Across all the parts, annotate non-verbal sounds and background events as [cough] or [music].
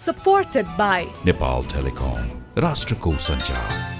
supported by Nepal Telecom, Rashtrakuta Sanchar.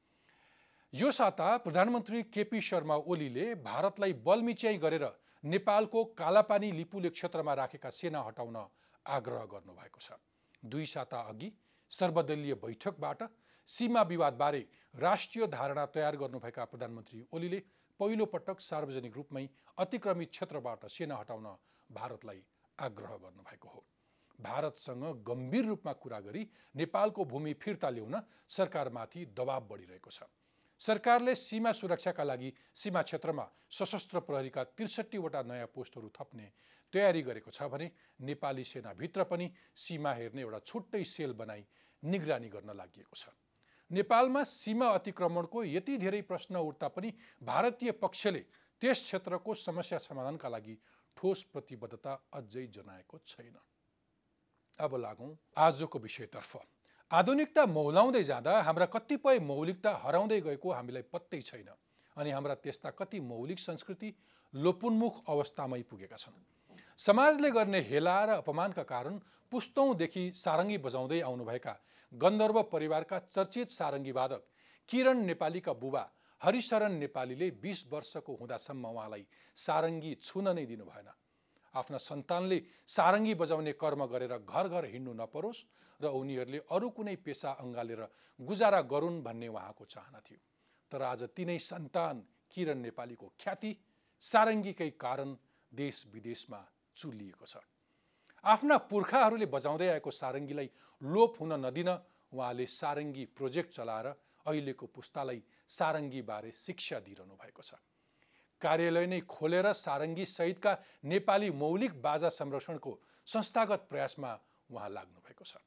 यो साता प्रधानमन्त्री केपी शर्मा ओलीले भारतलाई बलमिच्याइ गरेर नेपालको कालापानी लिपुले क्षेत्रमा राखेका सेना हटाउन आग्रह गर्नुभएको छ। दुई साता अघि सर्वदलीय बैठकबाट सीमा विवादबारे राष्ट्रिय धारणा तयार गर्नुभएका प्रधानमन्त्री ओलीले पहिलो पटक सार्वजनिक रूपमै अतिक्रमित क्षेत्रबाट सेना हटाउन भारतलाई आग्रह गर्नुभएको हो। भारतसँग गम्भीर रूपमा कुरा गरी नेपालको भूमि फिर्ता ल्याउन सरकारमाथि दबाब बढिरहेको छ। सरकारले सीमा सुरक्षाका लागि सीमा क्षेत्रमा सशस्त्र प्रहरीका त्रिसठीवटा नयाँ पोस्टहरू थप्ने तयारी गरेको छ भने नेपाली सेनाभित्र पनि सीमा हेर्ने एउटा छुट्टै सेल बनाई निगरानी गर्न लागि छ। नेपालमा सीमा अतिक्रमणको यति धेरै प्रश्न उठ्दा पनि भारतीय पक्षले त्यस क्षेत्रको समस्या समाधानका लागि ठोस प्रतिबद्धता अझै जनाएको छैन। अब लागौँ आजको विषयतर्फ। आधुनिकता मौलाउँदै जाँदा हाम्रा कतिपय मौलिकता हराउँदै गएको हामीलाई पत्तै छैन अनि हाम्रा त्यस्ता कति मौलिक संस्कृति लोपोन्मुख अवस्थामै पुगेका छन्। समाजले गर्ने हेला र अपमानका कारण पुस्तौँदेखि सारङ्गी बजाउँदै आउनुभएका गन्धर्व परिवारका चर्चित सारङ्गी वादक किरण नेपालीका बुबा हरिशरण नेपालीले बिस वर्षको हुँदासम्म उहाँलाई सारङ्गी छुन नै दिनु भएन आफ्ना सन्तानले सारङ्गी बजाउने कर्म गरेर घर घर हिँड्नु नपरोस् र उनीहरूले अरू कुनै पेसा अँगालेर गुजारा गरून् भन्ने उहाँको चाहना थियो। तर आज तिनै सन्तान किरण नेपालीको ख्याति सारङ्गीकै कारण देश विदेशमा चुलिएको छ। आफ्ना पुर्खाहरूले बजाउँदै आएको सारङ्गीलाई लोप हुन नदिन उहाँले सारङ्गी प्रोजेक्ट चलाएर अहिलेको पुस्तालाई सारङ्गीबारे शिक्षा दिइरहनु भएको छ। कार्यालय नै खोलेर सारङ्गी सहितका नेपाली मौलिक बाजा संरक्षणको संस्थागत प्रयासमा उहाँ लाग्नु भएको छ।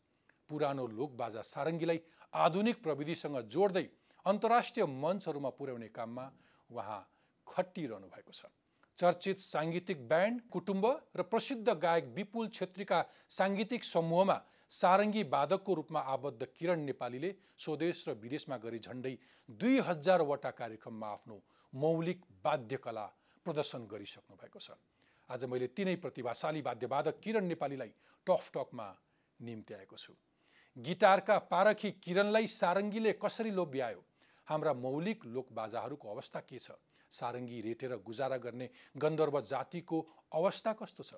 पुरानो लोक बाजा सारङ्गीलाई आधुनिक प्रविधिसँग जोड्दै अन्तर्राष्ट्रिय मञ्चहरूमा पुर्याउने काममा उहाँ खटिरहनु भएको छ। चर्चित साङ्गीतिक ब्यान्ड कुटुम्ब र प्रसिद्ध गायक विपुल छेत्रीका साङ्गीतिक समूहमा सारङ्गी वादकको रूपमा आबद्ध किरण नेपालीले स्वदेश र विदेशमा गरी झन्डै दुई हजारवटा कार्यक्रममा आफ्नो मौलिक वाद्यकला प्रदर्शन गरिसक्नु भएको छ। आज मैले तिनै प्रतिभाशाली वाद्यवादक किरण नेपालीलाई टफ टकमा निम्त्याएको छु। गिटारका पारखी किरणलाई सारङ्गीले कसरी लोभ्यायो? हाम्रा मौलिक लोकबाजाहरूको अवस्था के छ? सारङ्गी रेटेर गुजारा गर्ने गन्धर्व जातिको अवस्था कस्तो छ?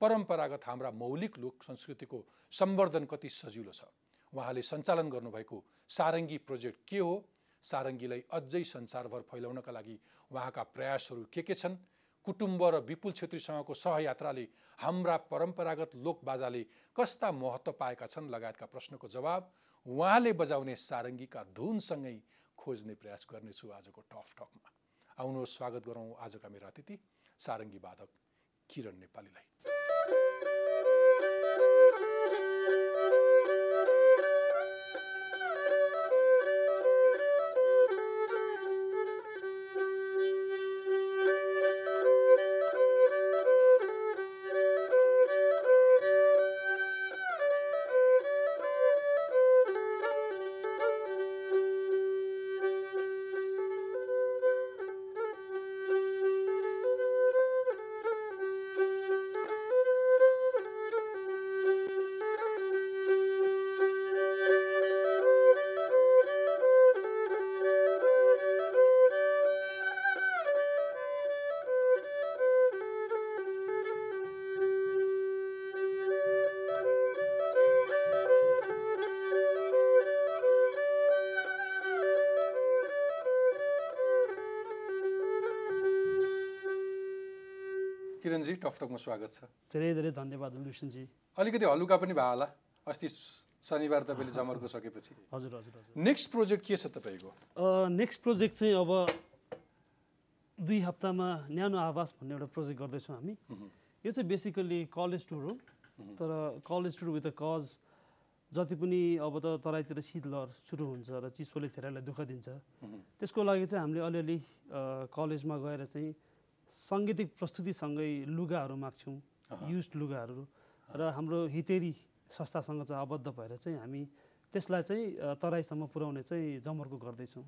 परम्परागत हाम्रा मौलिक लोक संस्कृतिको सम्वर्धन कति सजिलो छ? उहाँले सञ्चालन गर्नुभएको सारङ्गी प्रोजेक्ट के हो? सारङ्गीलाई अझै संसारभर फैलाउनका लागि उहाँका प्रयासहरू के के छन्? कुटुम्ब र विपुल छेत्रीसँगको सहयात्राले हाम्रा परम्परागत लोकबाजाले कस्ता महत्त्व पाएका छन्? लगायतका प्रश्नको जवाब उहाँले बजाउने सारङ्गीका धुनसँगै खोज्ने प्रयास गर्नेछु आजको टफ टकमा। आउनुहोस् स्वागत गरौँ आजका मेरा अतिथि सारङ्गी वादक किरण नेपालीलाई। किरणजी टकटकमा स्वागत छ। धेरै धेरै धन्यवाद लुसनजी अलिकति हलुका पनि भयो होला। अस्ति शनिबार तपाईँले जमर्को सकेपछि। हजुर हजुर हजुर। नेक्स्ट प्रोजेक्ट के छ तपाईँको? नेक्स्ट प्रोजेक्ट चाहिँ अब दुई हप्तामा न्यानो आवास भन्ने एउटा प्रोजेक्ट गर्दैछौँ हामी। यो चाहिँ बेसिकली कलेज टुर हो। तर college tour with a cause जति पनि अब त तराईतिर शीतलहर सुरु हुन्छ र चिसोले धेरैलाई दुःख दिन्छ। त्यसको लागि चाहिँ हामीले अलिअलि कलेजमा गएर चाहिँ साङ्गीतिक प्रस्तुतिसँगै लुगाहरू माग्छौँ युज लुगाहरू। र हाम्रो हितेरी संस्थासँग चाहिँ आबद्ध भएर चाहिँ हामी त्यसलाई चाहिँ तराईसम्म पुर्याउने चाहिँ जमर्को गर्दैछौँ।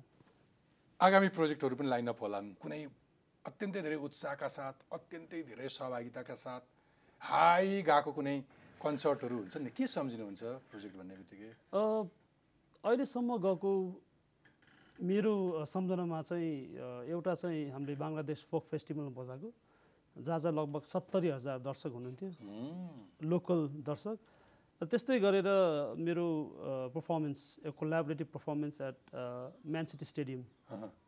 आगामी प्रोजेक्टहरू पनि लाइन अप होलान्। कुनै अत्यन्तै धेरै उत्साहका साथ अत्यन्तै धेरै सहभागिताका साथ हाई गएको कुनै कन्सर्टहरू हुन्छ नि? के सम्झिनुहुन्छ प्रोजेक्ट भन्ने बित्तिकै? अहिलेसम्म गएको मेरो सम्झनामा चाहिँ एउटा चाहिँ हामीले बङ्गलादेश फोक फेस्टिभलमा बजाएको। जहाँ चाहिँ लगभग सत्तरी हजार दर्शक हुनुहुन्थ्यो। लोकल दर्शक। र त्यस्तै गरेर मेरो performance collaborative performance at Man City stadium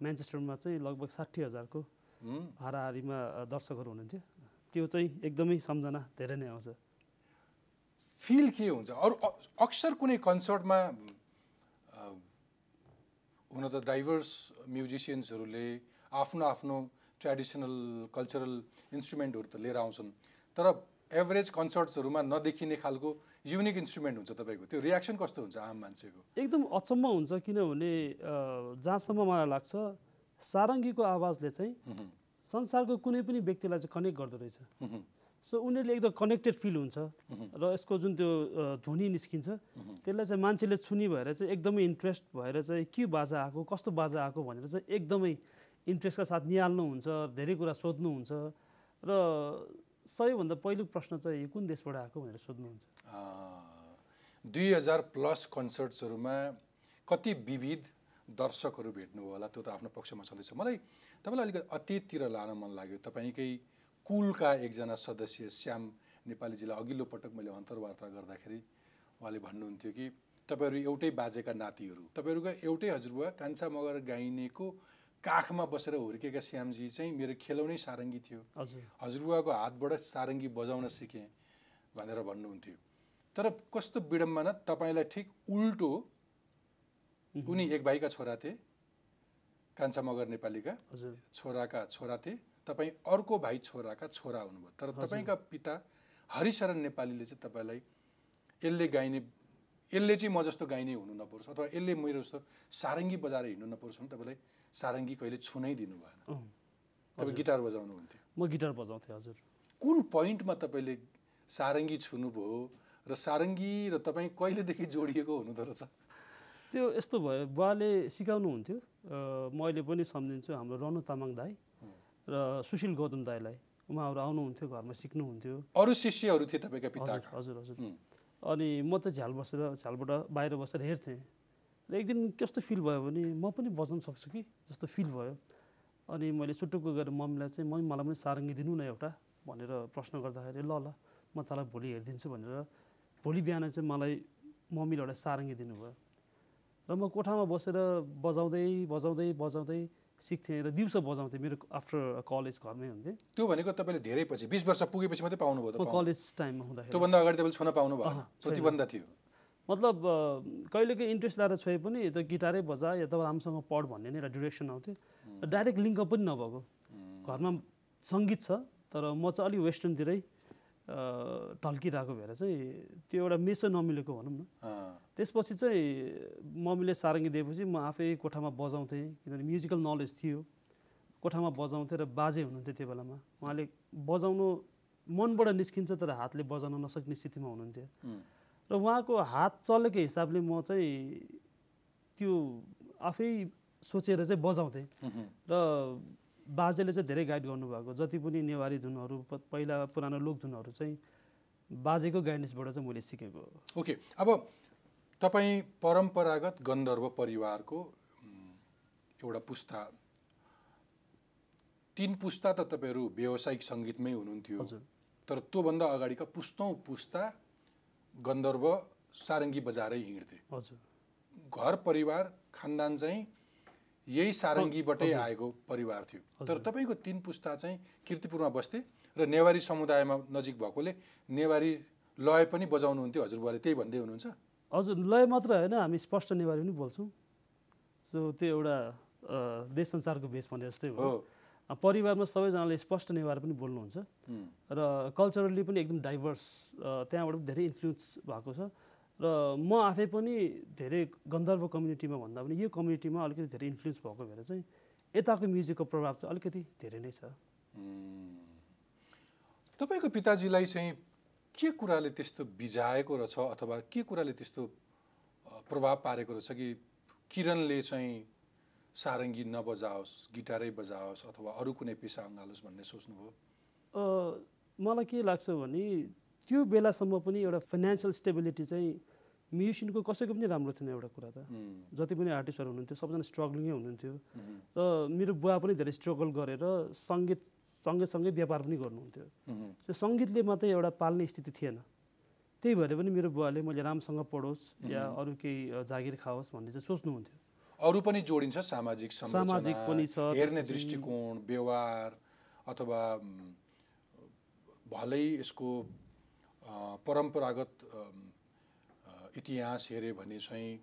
म्यान्चेस्टरमा चाहिँ लगभग साठी हजारको। हाराहारीमा दर्शकहरू हुनुहुन्थ्यो। त्यो चाहिँ एकदमै सम्झना धेरै नै आउँछ। फिल के हुन्छ? अरू अक्सर कुनै कन्सर्टमा हुन त डाइभर्स म्युजिसियन्सहरूले आफ्नो आफ्नो ट्रेडिसनल कल्चरल इन्स्ट्रुमेन्टहरू त लिएर आउँछन्। तर एभरेज कन्सर्ट्सहरूमा नदेखिने खालको युनिक इन्स्ट्रुमेन्ट हुन्छ तपाईँको। त्यो रियाक्सन कस्तो हुन्छ आम मान्छेको? एकदम अचम्म हुन्छ किनभने जहाँसम्म मलाई लाग्छ सारङ्गीको आवाजले चाहिँ संसारको कुनै पनि व्यक्तिलाई चाहिँ कनेक्ट गर्दो रहेछ। सो उनीहरूले एकदम कनेक्टेड फिल हुन्छ र यसको जुन त्यो ध्वनि निस्किन्छ त्यसलाई चाहिँ मान्छेले सुनि भएर चाहिँ एकदमै इन्ट्रेस्ट भएर चाहिँ के बाजा आएको कस्तो बाजा आएको भनेर चाहिँ एकदमै इन्ट्रेस्टका साथ निहाल्नुहुन्छ धेरै कुरा सोध्नुहुन्छ र सबैभन्दा पहिलो प्रश्न चाहिँ कुन देशबाट आएको भनेर सोध्नुहुन्छ दुई हजार प्लस कन्सर्ट्सहरूमा कति विविध दर्शकहरू भेट्नुभयो होला त्यो त आफ्नो पक्षमा छँदैछ। मलाई तपाईँलाई अलिकति अतीततिर लान मन लाग्यो। तपाईँकै कुलका एकजना सदस्य श्याम नेपालीजीलाई अघिल्लो पटक मैले अन्तर्वार्ता गर्दाखेरि उहाँले भन्नुहुन्थ्यो कि तपाईँहरू एउटै बाजेका नातिहरू। तपाईँहरूका एउटै हजुरबुवा कान्छा मगर गाइनेको काखमा बसेर हुर्केका श्यामजी चाहिँ मेरो खेलौनै सारङ्गी थियो। हजुर। हजुरबुवाको हातबाट सारङ्गी बजाउन सिकेँ भनेर भन्नुहुन्थ्यो। तर कस्तो विडम्बना तपाईँलाई ठिक उल्टो उनी एक भाइका छोरा थिए कान्छा मगर नेपालीका छोराका छोरा थिए। तपाईँ अर्को भाइ छोराका छोरा हुनुभयो। तर तपाईँका पिता हरिशरण नेपालीले चाहिँ तपाईँलाई यसले गाइने यसले चाहिँ म जस्तो गाइने हुनु नपरोस् अथवा यसले मेरो जस्तो सारङ्गी बजाएर हिँड्नु नपरोस् भने तपाईँलाई सारङ्गी कहिले छुनै दिनु भएन तपाईँ गिटार बजाउनुहुन्थ्यो। म गिटार बजाउँथेँ हजुर। कुन पोइन्टमा तपाईँले सारङ्गी छुनुभयो र सारङ्गी र तपाईँ कहिलेदेखि जोडिएको हुनुहुँदो रहेछ? त्यो यस्तो भयो बुवाले सिकाउनुहुन्थ्यो। म अहिले पनि सम्झिन्छु हाम्रो रनु तामाङ दाई। र सुशील गौतम दाईलाई उहाँहरू आउनुहुन्थ्यो घरमा सिक्नुहुन्थ्यो। अरू शिष्यहरू थिए तपाईँका हजुर पिताका हजुर। हजुर। अनि म चाहिँ झ्याल बसेर झ्यालबाट बाहिर बसेर हेर्थेँ। र एक दिन कस्तो फिल भयो भने म पनि बजाउन सक्छु कि जस्तो फिल भयो। अनि मैले सुटुक्क गएर मम्मीलाई चाहिँ मम्मी मलाई पनि सारङ्गी दिनु न एउटा भनेर प्रश्न गर्दाखेरि ल ल म तँलाई भोलि हेरिदिन्छु भनेर भोलि बिहान चाहिँ मलाई मम्मीले एउटा सारङ्गी दिनुभयो। र म कोठामा बसेर बजाउँदै बजाउँदै बजाउँदै सिक्थेँ र दिउँसो बजाउँथेँ मेरो आफ्टर कलेज घरमै हुन्थेँ। त्यो भनेको तपाईँले धेरै पछि बिस वर्ष पुगेपछि मात्रै पाउनुभयो। कलेज टाइममा हुँदाखेरि। त्योभन्दा अगाडि तपाईँले छुन पाउनु छैन। प्रतिबन्ध थियो। मतलब कहिलेकाहीँ इन्ट्रेस्ट लाएर छोए पनि त गिटारै बजा या त राम्रोसँग पढ भन्ने नै एउटा डिरेक्सन आउँथ्यो र डाइरेक्ट लिङ्कअप पनि नभएको। घरमा सङ्गीत छ तर म चाहिँ अलिक वेस्टर्नतिरै अ, ढल्किरहेको भएर चाहिँ त्यो एउटा मेसो नमिलेको भनौँ न। त्यसपछि चाहिँ मम्मीले सारङ्गी दिएपछि म आफै कोठामा बजाउँथेँ किनभने म्युजिकल नलेज थियो। कोठामा बजाउँथेँ र बाजे हुनुहुन्थ्यो त्यो बेलामा। उहाँले बजाउनु मनबाट निस्किन्छ तर हातले बजाउन नसक्ने स्थितिमा हुनुहुन्थ्यो। र उहाँको हात चलेको हिसाबले म चाहिँ त्यो आफै सोचेर चाहिँ बजाउँथेँ। र बाजेले चाहिँ धेरै गाइड गर्नुभएको जति पनि नेवारी धुनहरू पहिला पुरानो लोक धुनहरू चाहिँ बाजेको गाइडेन्सबाट चाहिँ मैले सिकेको हो। ओके अब तपाईँ परम्परागत गन्धर्व परिवारको एउटा पुस्ता। तिन पुस्ता त तपाईँहरू व्यावसायिक सङ्गीतमै हुनुहुन्थ्यो। हजुर। तर त्योभन्दा अगाडिका पुस्तौँ पुस्ता गन्धर्व सारङ्गी बजारै हिँड्थे। हजुर। घर परिवार खानदान चाहिँ यही सारङ्गीबाटै। आएको परिवार थियो। तर तपाईँको तिन पुस्ता चाहिँ किर्तिपुरमा बस्थे र नेवारी समुदायमा नजिक भएकोले नेवारी लय पनि बजाउनुहुन्थ्यो हजुरबुवाले त्यही भन्दै हुनुहुन्छ? हजुर लय मात्र होइन हामी स्पष्ट नेवारी पनि बोल्छौँ। सो त्यो एउटा देश संसारको भेष भने जस्तै हो। परिवारमा सबैजनाले स्पष्ट नेवार पनि बोल्नुहुन्छ। र कल्चरली पनि एकदम डाइभर्स त्यहाँबाट पनि धेरै इन्फ्लुएन्स भएको छ। र म आफै पनि धेरै गन्धर्व कम्युनिटीमा भन्दा पनि यो कम्युनिटीमा अलिकति धेरै इन्फ्लुएन्स भएको भएर चाहिँ यताको म्युजिकको प्रभाव चाहिँ अलिकति धेरै नै छ। तपाईँको पिताजीलाई चाहिँ के कुराले त्यस्तो बिझाएको रहेछ अथवा के कुराले त्यस्तो प्रभाव पारेको रहेछ कि किरणले चाहिँ सारङ्गी नबजाओस् गिटारै बजाओस् अथवा अरू कुनै पेसा अँगालोस् भन्ने सोच्नुभयो मलाई के लाग्छ भने त्यो बेलासम्म पनि एउटा फाइनेन्सियल स्टेबिलिटी चाहिँ म्युजिसियनको कसैको पनि राम्रो थिएन एउटा कुरा त। जति पनि आर्टिस्टहरू हुनुहुन्थ्यो सबजना स्ट्रगलिङै हुनुहुन्थ्यो। र मेरो बुवा पनि धेरै स्ट्रगल गरेर सङ्गीत सँगैसँगै व्यापार पनि गर्नुहुन्थ्यो। त्यो सङ्गीतले मात्रै एउटा पाल्ने स्थिति थिएन। त्यही भएर पनि मेरो बुवाले मैले राम्रोसँग पढोस् या अरू केही जागिर खाओस् भन्ने चाहिँ सोच्नुहुन्थ्यो। अरू पनि जोडिन्छ सामाजिक सामाजिक पनि छ, हेर्ने दृष्टिकोण व्यवहार अथवा भलै यसको परम्परागत इतिहास हेऱ्यो भने चाहिँ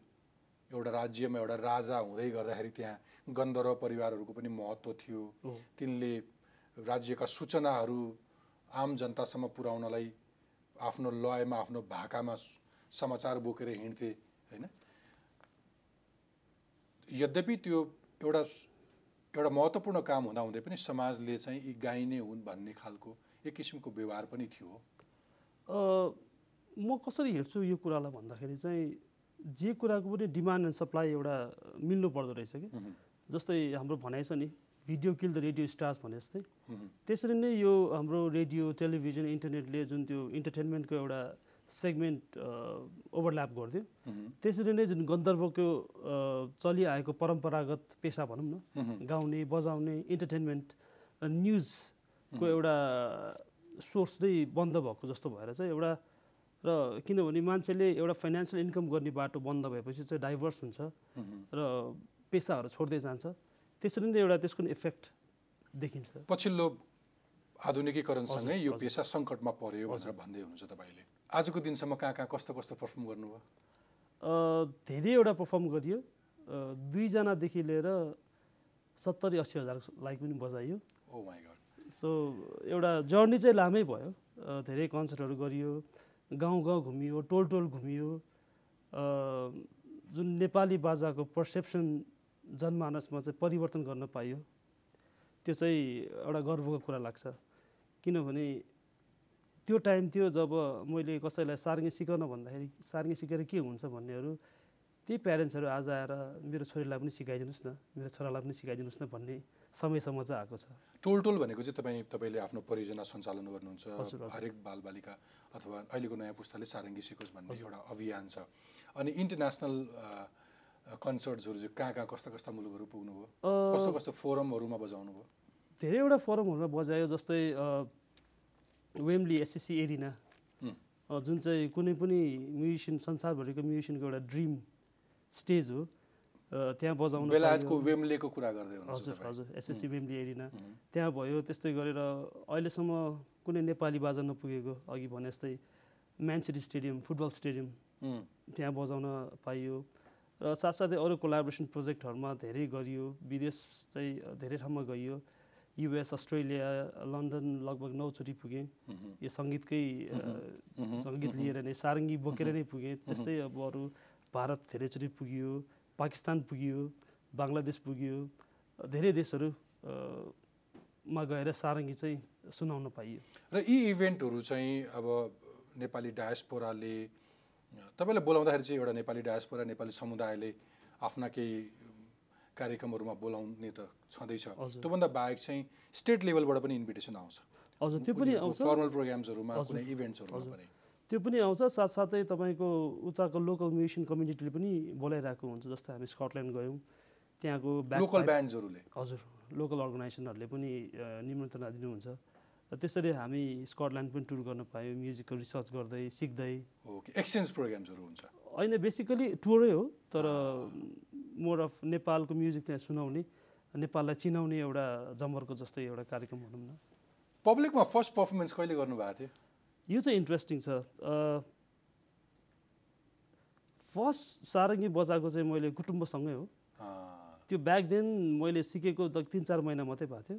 एउटा राज्यमा एउटा राजा हुँदै गर्दाखेरि त्यहाँ गन्धर्व परिवारहरूको पनि महत्त्व थियो। हो। तिनले राज्यका सूचनाहरू आम जनतासम्म पुर्याउनलाई आफ्नो लयमा आफ्नो भाकामा समाचार बोकेर हिँड्थे होइन? यद्यपि त्यो एउटा एउटा महत्त्वपूर्ण काम हुँदाहुँदै पनि समाजले चाहिँ यी गाइने हुन् भन्ने खालको एक किसिमको व्यवहार पनि थियो। अ, म कसरी हेर्छु यो कुरालाई भन्दाखेरि चाहिँ जे कुराको पनि डिमान्ड एन्ड सप्लाई एउटा मिल्नु पर्दो रहेछ कि? जस्तै हाम्रो भनाइ छ नि video kill the radio stars भने जस्तै। त्यसरी नै यो हाम्रो रेडियो टेलिभिजन इन्टरनेटले जुन त्यो इन्टरटेनमेन्टको एउटा सेगमेन्ट ओभरल्याप गर्थ्यो। त्यसरी नै जुन गन्धर्वको चलिआएको परम्परागत पेसा भनौँ न गाउने बजाउने इन्टरटेनमेन्ट न्युजको एउटा सोर्स नै बन्द भएको जस्तो भएर चाहिँ एउटा र किनभने मान्छेले एउटा फाइनेन्सियल इन्कम गर्ने बाटो बन्द भएपछि चाहिँ डाइभर्स हुन्छ। र पेसाहरू छोड्दै जान्छ। त्यसरी नै एउटा त्यसको इफेक्ट देखिन्छ। पछिल्लो आधुनिकीकरणसँगै यो पेसा सङ्कटमा पर्यो भनेर भन्दै हुनुहुन्छ तपाईँले। आजको दिनसम्म कहाँ कहाँ कस्तो कस्तो पर्फर्म गर्नुभयो? धेरैवटा पर्फर्म गरियो। दुईजनादेखि लिएर सत्तरी अस्सी हजार लाइक पनि बजाइयो। सो एउटा जर्नी चाहिँ लामै भयो। धेरै कन्सर्टहरू गरियो। गाउँ गाउँ घुमियो टोल टोल घुमियो जुन नेपाली बाजाको पर्सेप्सन जनमानसमा चाहिँ परिवर्तन गर्न पाइयो त्यो चाहिँ एउटा गर्वको कुरा लाग्छ। किनभने त्यो टाइम थियो जब मैले कसैलाई सार्ङ्गी सिकाउन भन्दाखेरि सार्ङ्गी सिकेर के हुन्छ भन्नेहरू त्यही प्यारेन्ट्सहरू आज आएर मेरो छोरीलाई पनि सिकाइदिनुहोस् न मेरो छोरालाई पनि सिकाइदिनुहोस् न भन्ने समयसम्म चाहिँ आएको छ। टोल टोल भनेको चाहिँ तपाईँ तपाईँले आफ्नो परियोजना सञ्चालन गर्नुहुन्छ। हरेक बालबालिका अथवा अहिलेको नयाँ पुस्ताले सारङ्गी सिकोस् भन्ने एउटा अभियान छ। अनि इन्टरनेसनल कन्सर्ट्सहरू चाहिँ कहाँ कहाँ कस्ता कस्ता मुलुकहरू पुग्नुभयो कस्तो कस्तो फोरमहरूमा बजाउनु भयो? धेरैवटा फोरमहरूमा बजायो जस्तै वेम्ली एसएससी एरिना। जुन चाहिँ कुनै पनि म्युजिसियन संसारभरिको म्युजिसियनको एउटा ड्रिम स्टेज हो। त्यहाँ बजाउन बेलायतको। वेम्लेको कुरा गर्दै हुनुहुन्छ हजुर हजुर एसएससी वेम्ली एरिना। त्यहाँ भयो त्यस्तै गरेर अहिलेसम्म कुनै नेपाली बाजा नपुगेको अघि भने जस्तै Man City stadium football stadium त्यहाँ बजाउन पाइयो। र साथसाथै अरू कोलाबोरेसन प्रोजेक्टहरूमा धेरै गरियो। विदेश चाहिँ धेरै ठाउँमा गइयो। युएस अस्ट्रेलिया लन्डन लगभग नौचोटि पुगेँ। यो सङ्गीतकै सङ्गीत लिएर नै सारङ्गी बोकेर नै पुगेँ। त्यस्तै अब अरू भारत धेरैचोटि पुगियो। पाकिस्तान पुगियो बङ्गलादेश पुगियो धेरै देशहरू अ, मा गएर सारङ्गी चाहिँ सुनाउन पाइयो र यी इभेन्टहरू चाहिँ अब नेपाली डायस्पोराले तपाईँलाई बोलाउँदाखेरि चाहिँ एउटा नेपाली डायस्पोरा नेपाली समुदायले आफ्ना केही कार्यक्रमहरूमा बोलाउने त छँदैछ। त्योभन्दा बाहेक चाहिँ स्टेट लेभलबाट पनि इन्भिटेसन आउँछ हजुर त्यो पनि आउँछ फर्मल प्रोग्राम्सहरूमा। कुनै इभेन्ट्सहरूमा। पनि त्यो पनि आउँछ साथसाथै तपाईँको उताको लोकल म्युजिसियन कम्युनिटीले पनि बोलाइरहेको हुन्छ जस्तै हामी स्कटल्यान्ड गयौँ त्यहाँको लोकल ब्यान्ड्सहरूले हजुर लोकल अर्गनाइजेसनहरूले पनि निमन्त्रणा दिनुहुन्छ। त्यसरी हामी स्कटल्यान्ड पनि टुर गर्न पायौँ म्युजिकको रिसर्च गर्दै सिक्दै। ओके एक्सचेन्ज प्रोग्राम्सहरू हुन्छ? होइन बेसिकली टुरै हो तर मोर अफ नेपालको म्युजिक त्यहाँ सुनाउने नेपाललाई चिनाउने एउटा जमरको जस्तै एउटा कार्यक्रम भनौँ न। पब्लिकमा फर्स्ट पर्फर्मेन्स कहिले गर्नुभएको थियो? यो चाहिँ इन्ट्रेस्टिङ छ। फर्स्ट सारङ्गी बजाएको चाहिँ मैले कुटुम्बसँगै हो। त्यो ब्याक देन मैले सिकेको त तिन चार महिना मात्रै भएको थियो।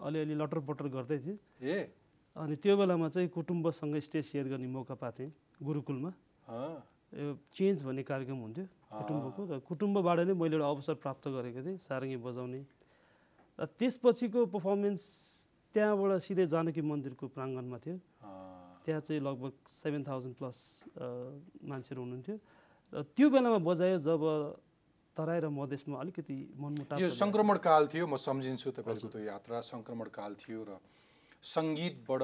अलिअलि लटर पटर गर्दै थिएँ। ए। अनि त्यो बेलामा चाहिँ कुटुम्बसँग स्टेज सेयर गर्ने मौका पाएको थिएँ गुरुकुलमा यो चेन्ज भन्ने कार्यक्रम हुन्थ्यो कुटुम्बको। र कुटुम्बबाट नै मैले एउटा अवसर प्राप्त गरेको थिएँ सारङ्गी बजाउने। र त्यसपछिको पर्फर्मेन्स त्यहाँबाट सिधै जानकी मन्दिरको प्राङ्गणमा थियो। त्यहाँ चाहिँ लगभग सेभेन थाउजन्ड प्लस मान्छेहरू हुनुहुन्थ्यो। र त्यो बेलामा बजायो जब तराई र मधेसमा अलिकति मनमुटाव यो सङ्क्रमण काल थियो म सम्झिन्छु तपाईँको त्यो यात्रा। सङ्क्रमण काल थियो र सङ्गीतबाट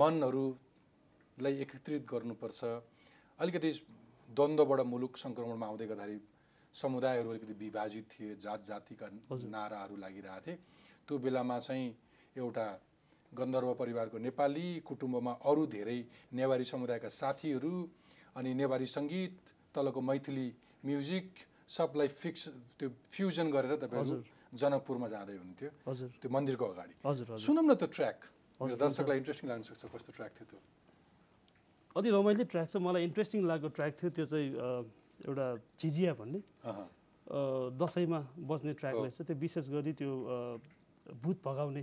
मनहरूलाई एकत्रित गर्नुपर्छ। अलिकति द्वन्द्वबाट मुलुक सङ्क्रमणमा आउँदै गर्दाखेरि समुदायहरू अलिकति विभाजित थिए जात जातिका नाराहरू लागिरहेको थिए। त्यो बेलामा चाहिँ एउटा गन्धर्व परिवारको नेपाली कुटुम्बमा अरू धेरै नेवारी समुदायका साथीहरू अनि नेवारी सङ्गीत तलको मैथिली म्युजिक सबलाई फिक्स त्यो फ्युजन गरेर तपाईँहरू जनकपुरमा जाँदै हुनुहुन्थ्यो। त्यो मन्दिरको अगाडि। सुनौँ न त्यो ट्र्याक। दर्शकलाई इन्ट्रेस्टिङ लाग्न सक्छ कस्तो ट्र्याक थियो त्यो। अति रमाइलो ट्र्याक छ। मलाई इन्ट्रेस्टिङ लागेको ट्र्याक थियो। त्यो चाहिँ एउटा झिझिया भन्ने। दसैँमा बज्ने ट्र्याक रहेछ। त्यो विशेष गरी त्यो भूत भगाउने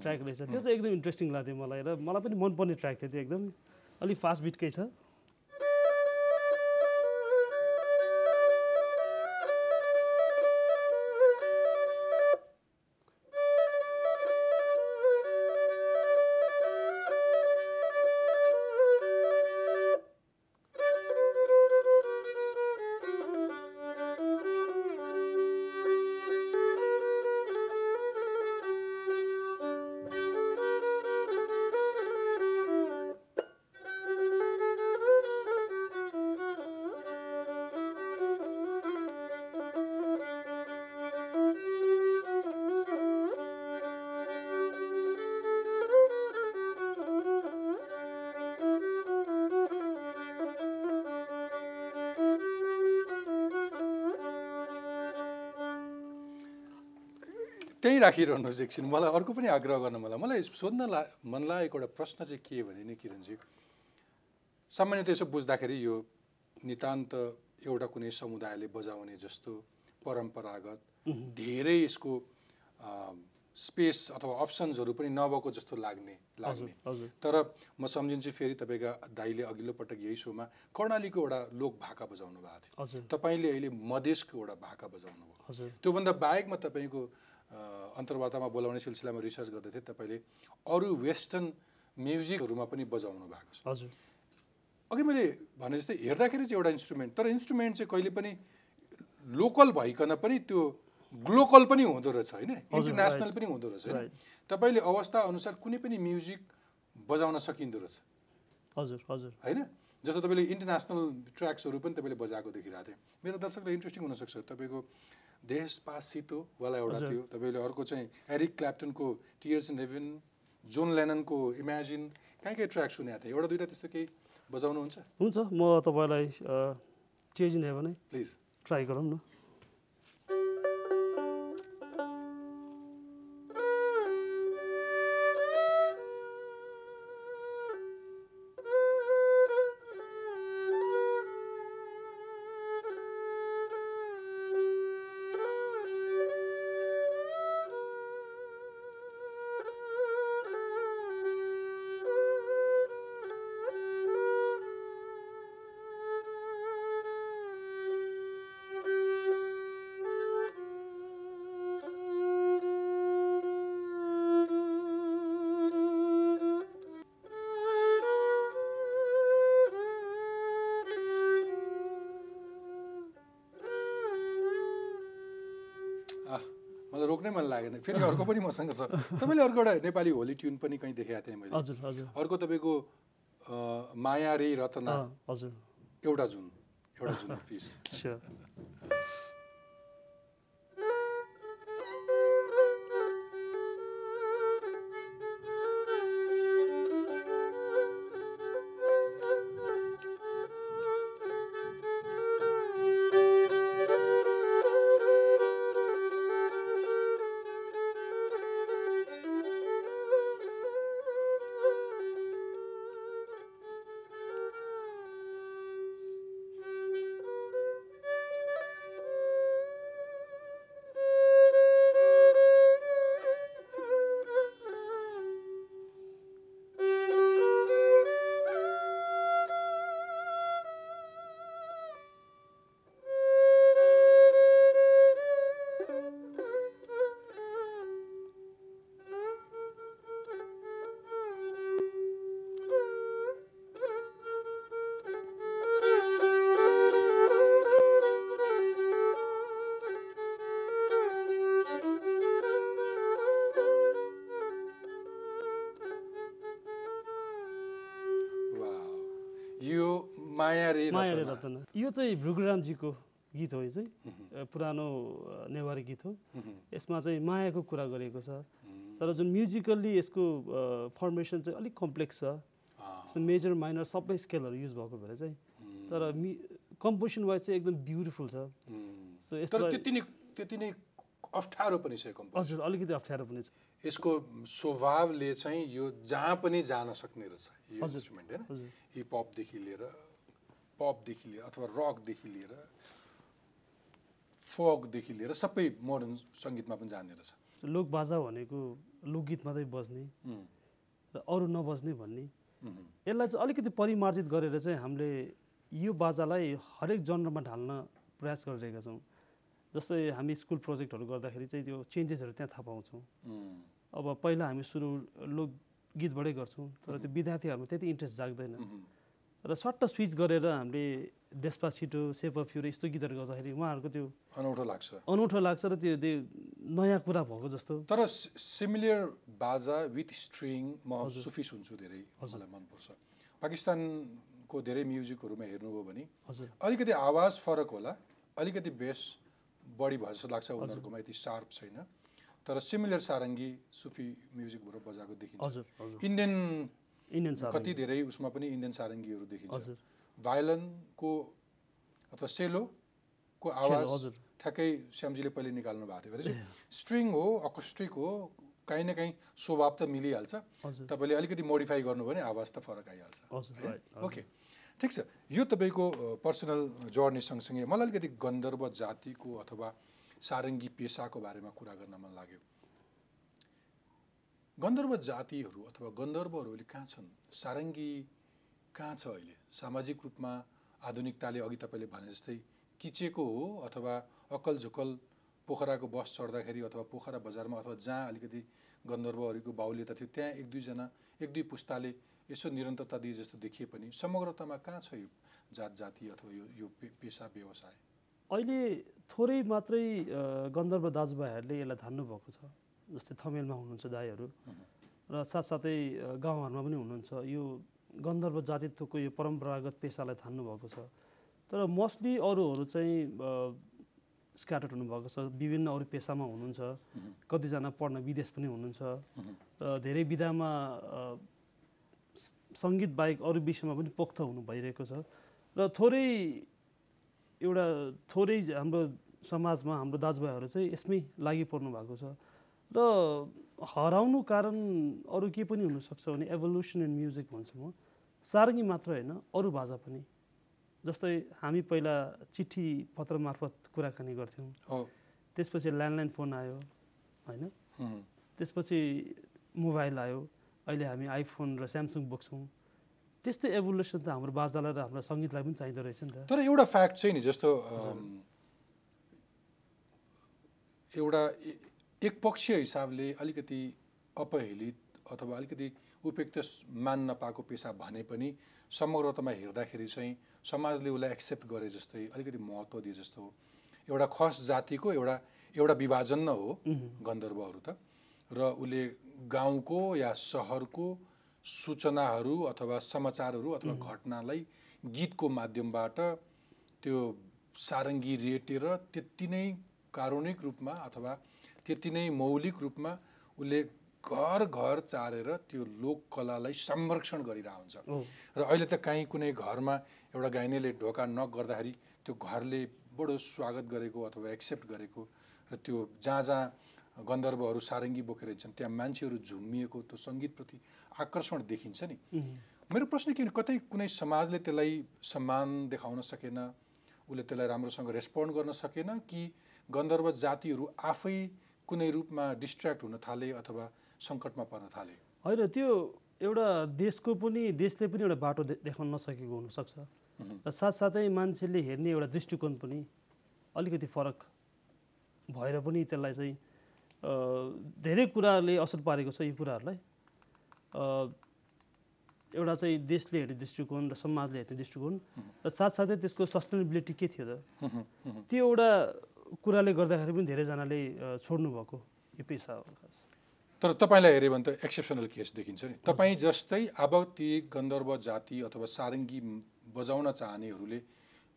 ट्र्याक रहेछ। त्यो चाहिँ एकदम इन्ट्रेस्टिङ लाग्थ्यो मलाई र मलाई पनि मनपर्ने ट्र्याक थियो त्यो एकदम। अलिक फास्ट बिटकै छ। राखिरहनुहोस् एकछिन। मलाई अर्को पनि आग्रह गर्न मलाई मलाई सोध्न ला मन लागेको एउटा प्रश्न चाहिँ के भने नि किरणजी सामान्यतः यसो बुझ्दाखेरि यो नितान्त एउटा कुनै समुदायले बजाउने जस्तो परम्परागत धेरै यसको स्पेस अथवा अप्सन्सहरू पनि नभएको जस्तो लाग्ने लाग्ने। तर म सम्झिन्छु फेरि तपाईँका दाइले अघिल्लो पटक यही सोमा कर्णालीको एउटा लोक भाका बजाउनु भएको थियो। तपाईँले अहिले मधेसको एउटा भाका बजाउनु भयो त्योभन्दा बाहेकमा तपाईँको अन्तर्वार्तामा बोलाउने सिलसिलामा रिसर्च गर्दै थिएँ। तपाईँले अरू वेस्टर्न म्युजिकहरूमा पनि बजाउनु भएको छ। हजुर। अघि मैले भने जस्तै हेर्दाखेरि चाहिँ एउटा इन्स्ट्रुमेन्ट तर इन्स्ट्रुमेन्ट चाहिँ कहिले पनि लोकल भइकन पनि त्यो ग्लोकल पनि हुँदो रहेछ होइन? इन्टरनेसनल पनि हुँदो रहेछ होइन. तपाईँले अवस्था अनुसार कुनै पनि म्युजिक बजाउन सकिँदो रहेछ। हजुर हजुर। होइन? जस्तो तपाईँले इन्टरनेसनल ट्र्याक्सहरू पनि तपाईँले बजाएको देखिरहेको थिएँ। मेरो दर्शकलाई इन्ट्रेस्टिङ हुनसक्छ। तपाईँको देश पासितो वाला एउटा। थियो। तपाईँले अर्को चाहिँ एरिक क्ल्याप्टनको टियर्स इन हेभन जोन लेननको इमेजिन कहीँ कहीँ ट्र्याक सुनेको थिएँ एउटा दुइटा त्यस्तो केही बजाउनुहुन्छ? हुन्छ म तपाईँलाई change in heaven please. Try गरौँ न। रोक्नै मन लागेन। फेरि अर्को पनि मसँग छ। तपाईँले अर्को एउटा नेपाली होली ट्युन पनि कहीँ देखाएको थिएँ मैले। हजुर हजुर। अर्को तपाईँको माया रे रतना। हजुर। एउटा जुन एउटा जुन पिस माया यो चाहिँ भृगुरामजीको गीत हो यो चाहिँ पुरानो नेवारी गीत हो। यसमा चाहिँ मायाको कुरा गरिएको छ। तर जुन म्युजिकल्ली यसको फर्मेसन चाहिँ अलिक कम्प्लेक्स छ। मेजर माइनर सबै स्केलहरू युज भएको भएर चाहिँ तर मि कम्पोजिसन वाइज चाहिँ एकदम ब्युटिफुल छ। सो त्यति नै त्यति नै अप्ठ्यारो पनि छ हजुर अलिकति अप्ठ्यारो पनि छ। यसको स्वभावले चाहिँ यो जहाँ पनि जान सक्ने रहेछ यो। इन्स्ट्रुमेन्ट होइन? हिपहपदेखि लिएर पपदेखि लिएर अथवा रकदेखि लिएर फोकदेखि लिएर सबै मोडर्न सङ्गीतमा पनि जाने रहेछ। लोक बाजा भनेको लोकगीत मात्रै बज्ने र अरू नबज्ने भन्ने। यसलाई चाहिँ अलिकति परिमार्जित गरेर चाहिँ हामीले यो बाजालाई हरेक जनरमा ढाल्न प्रयास गरिरहेका छौँ। जस्तै हामी स्कुल प्रोजेक्टहरू गर्दाखेरि चाहिँ त्यो चेन्जेसहरू त्यहाँ थाहा पाउँछौँ। अब पहिला हामी सुरु लोकगीतबाटै गर्छौँ तर त्यो विद्यार्थीहरूमा त्यति इन्ट्रेस्ट जाग्दैन। र सट्ट स्विच गरेर हामीले देशपा छिटो सेप अफ र यस्तो गीतहरू गर्दाखेरि उहाँहरूको त्यो अनौठो लाग्छ। अनौठो लाग्छ र त्यो त्यो नयाँ कुरा भएको जस्तो। तर सिमिलर बाजा विथ स्ट्रिङ म सुफी सुन्छु धेरै मलाई मनपर्छ। पाकिस्तानको धेरै म्युजिकहरूमा हेर्नुभयो भने हजुर। अलिकति आवाज फरक होला अलिकति बेस बढी भयो जस्तो लाग्छ उनीहरूकोमा यति सार्प छैन। तर सिमिलर सारङ्गी सुफी म्युजिकबाट बजाएको देखिन्छ। इन्डियन इन्डियन कति धेरै उसमा पनि इन्डियन सारङ्गीहरू देखिन्छ। हजुर। भायोलनको अथवा सेलोको आवाज ठ्याक्कै श्यामजीले पहिले निकाल्नु भएको थियो। [laughs] स्ट्रिङ हो अकोस्ट्रिक हो काहीँ न काहीँ स्वभाव त मिलिहाल्छ। तपाईँले अलिकति मोडिफाई गर्नु भने आवाज त फरक आइहाल्छ। ओके ठिक छ। यो तपाईँको पर्सनल जर्नी सँगसँगै मलाई अलिकति गन्धर्व जातिको अथवा सारङ्गी पेसाको बारेमा कुरा गर्न मन लाग्यो। गन्धर्व जातिहरू अथवा गन्धर्वहरू अहिले कहाँ छन्? सारङ्गी कहाँ छ अहिले? सामाजिक रूपमा आधुनिकताले अघि तपाईँले भने जस्तै किचेको हो अथवा अक्कल झुक्कल पोखराको बस चढ्दाखेरि अथवा पोखरा बजारमा अथवा जहाँ अलिकति गन्धर्वहरूको बाहुल्यता थियो त्यहाँ एक दुईजना एक दुई पुस्ताले यसो निरन्तरता दिए जस्तो देखिए पनि समग्रतामा कहाँ छ यो जात जाति अथवा यो यो पेसा व्यवसाय? अहिले थोरै मात्रै गन्धर्व दाजुभाइहरूले यसलाई धान्नु भएको छ। जस्तै थमेलमा हुनुहुन्छ दाईहरू। र साथसाथै गाउँहरूमा पनि हुनुहुन्छ। यो गन्धर्व जातित्वको यो परम्परागत पेसालाई थान्नु भएको छ। तर मोस्टली अरूहरू चाहिँ स्क्याटर्ड हुनुभएको छ। विभिन्न अरू पेसामा हुनुहुन्छ। कतिजना पढ्न विदेश पनि हुनुहुन्छ। र धेरै विधामा सङ्गीत बाहेक अरू विषयमा पनि पोख्त हुनु भइरहेको छ। र थोरै एउटा थोरै हाम्रो समाजमा हाम्रो दाजुभाइहरू चाहिँ यसमै लागि पर्नु भएको छ। र हराउनु कारण अरू के पनि हुनसक्छ भने एभोल्युसन इन म्युजिक भन्छु म। सारङ्गी मात्र होइन अरू भाषा पनि। जस्तै हामी पहिला चिठी पत्र मार्फत कुराकानी गर्थ्यौँ। हो त्यसपछि ल्यान्डलाइन फोन आयो होइन? त्यसपछि मोबाइल आयो अहिले हामी आइफोन र स्यामसङ बोक्छौँ। त्यस्तै एभोल्युसन त हाम्रो बाजालाई र हाम्रो सङ्गीतलाई पनि चाहिँदो रहेछ नि त। तर एउटा फ्याक्ट चाहिँ नि जस्तो एउटा एकपक्षीय हिसाबले अलिकति अपहेलित अथवा अलिकति उपेक्त स- मान नपाएको पेसा भने पनि समग्रतामा हेर्दाखेरि चाहिँ समाजले उसलाई एक्सेप्ट गरे जस्तै अलिकति महत्त्व दिए जस्तो हो। एउटा खस जातिको एउटा एउटा विभाजन न हो गन्धर्वहरू त। र उसले गाउँको या सहरको सूचनाहरू अथवा समाचारहरू अथवा घटनालाई गीतको माध्यमबाट त्यो सारङ्गी रेटेर त्यति नै कारुणिक रूपमा अथवा त्यति नै मौलिक रूपमा उसले घर घर चारेर त्यो लोककलालाई संरक्षण गरिरहेको हुन्छ। र अहिले त काहीँ कुनै घरमा एउटा गाइनेले ढोका नक गर्दाखेरि त्यो घरले बडो स्वागत गरेको अथवा एक्सेप्ट गरेको र त्यो जहाँ जहाँ गन्धर्वहरू सारङ्गी बोकेर हिँड्छन् त्यहाँ मान्छेहरू झुम्मिएको त्यो सङ्गीतप्रति आकर्षण देखिन्छ नि। मेरो प्रश्न के कतै कुनै समाजले त्यसलाई सम्मान देखाउन सकेन उसले त्यसलाई राम्रोसँग रेस्पोन्ड गर्न सकेन कि गन्धर्व जातिहरू आफै कुनै रूपमा डिस्ट्र्याक्ट हुन थाले अथवा सङ्कटमा पर्न थाले? होइन त्यो एउटा देशको पनि देशले पनि एउटा बाटो देखाउन नसकेको हुनसक्छ। र साथसाथै मान्छेले हेर्ने एउटा दृष्टिकोण पनि अलिकति फरक भएर पनि त्यसलाई चाहिँ धेरै कुराले असर पारेको छ यो कुराहरूलाई। एउटा चाहिँ देशले हेर्ने दृष्टिकोण र समाजले हेर्ने दृष्टिकोण। र साथसाथै त्यसको सस्टेनेबिलिटी के थियो त? त्यो एउटा कुराले गर्दाखेरि पनि धेरैजनाले अ, छोड्नु भएको यो पेसा हो खास तर तपाईँलाई हेऱ्यो भने त एक्सेप्सनल केस देखिन्छ नि। तपाईँ जस्तै अब ती गन्धर्व जाति अथवा सारङ्गी बजाउन चाहनेहरूले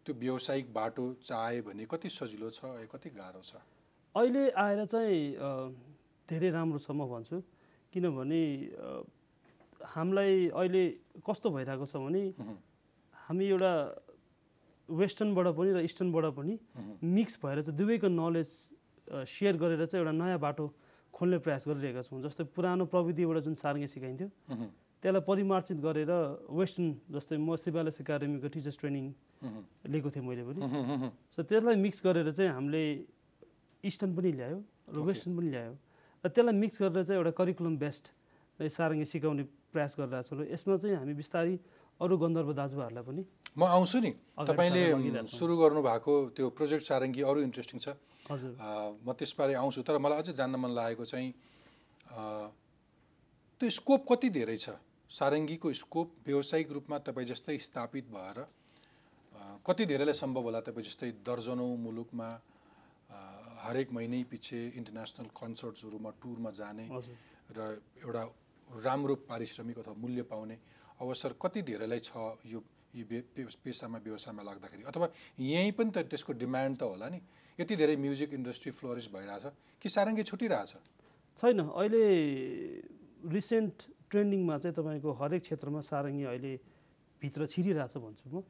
त्यो व्यावसायिक बाटो चाहे भने कति सजिलो छ कति गाह्रो छ? अहिले आएर चाहिँ धेरै राम्रो छ म भन्छु। किनभने हामीलाई अहिले कस्तो भइरहेको छ भने हामी एउटा वेस्टर्नबाट पनि र इस्टर्नबाट पनि मिक्स भएर चाहिँ दुवैको नलेज सेयर गरेर चाहिँ एउटा नयाँ बाटो खोल्ने प्रयास गरिरहेका छौँ। जस्तै पुरानो प्रविधिबाट जुन सार्गे सिकाइन्थ्यो त्यसलाई परिमार्जित गरेर वेस्टर्न जस्तै म सिबालस एकाडेमीको टिचर्स ट्रेनिङ लिएको थिएँ मैले पनि। सो त्यसलाई मिक्स गरेर चाहिँ हामीले इस्टर्न पनि ल्यायो र. वेस्टर्न पनि ल्यायो। र त्यसलाई मिक्स गरेर चाहिँ एउटा करिकुलम बेस्ट सारङ्गी सिकाउने प्रयास गरिरहेको छौँ। र यसमा चाहिँ हामी बिस्तारै अरू गन्धर्व दाजुभाइहरूलाई पनि। म आउँछु नि। तपाईँले। सुरु गर्नुभएको त्यो प्रोजेक्ट सारङ्गी अरू इन्ट्रेस्टिङ छ। हजुर। म त्यसबारे आउँछु तर मलाई अझै जान्न मन लागेको चाहिँ त्यो स्कोप कति धेरै छ? सारङ्गीको स्कोप व्यावसायिक रूपमा तपाईँ जस्तै स्थापित भएर कति धेरैलाई सम्भव होला तपाईँ जस्तै दर्जनौँ मुलुकमा हरेक महिनै पछि इन्टरनेसनल कन्सर्ट्सहरूमा टुरमा जाने र एउटा राम्रो पारिश्रमिक अथवा मूल्य पाउने अवसर कति धेरैलाई छ यो यो पेसामा व्यवसायमा लाग्दाखेरि? अथवा यहीँ पनि त त्यसको डिमान्ड त होला नि? यति धेरै म्युजिक इन्डस्ट्री फ्लोरिस भइरहेछ कि सारङ्गी छुटिरहेछ? छैन। अहिले रिसेन्ट ट्रेन्डिङमा चाहिँ तपाईँको हरेक क्षेत्रमा सारङ्गी अहिले भित्र छिरिरहेछ भन्छु म।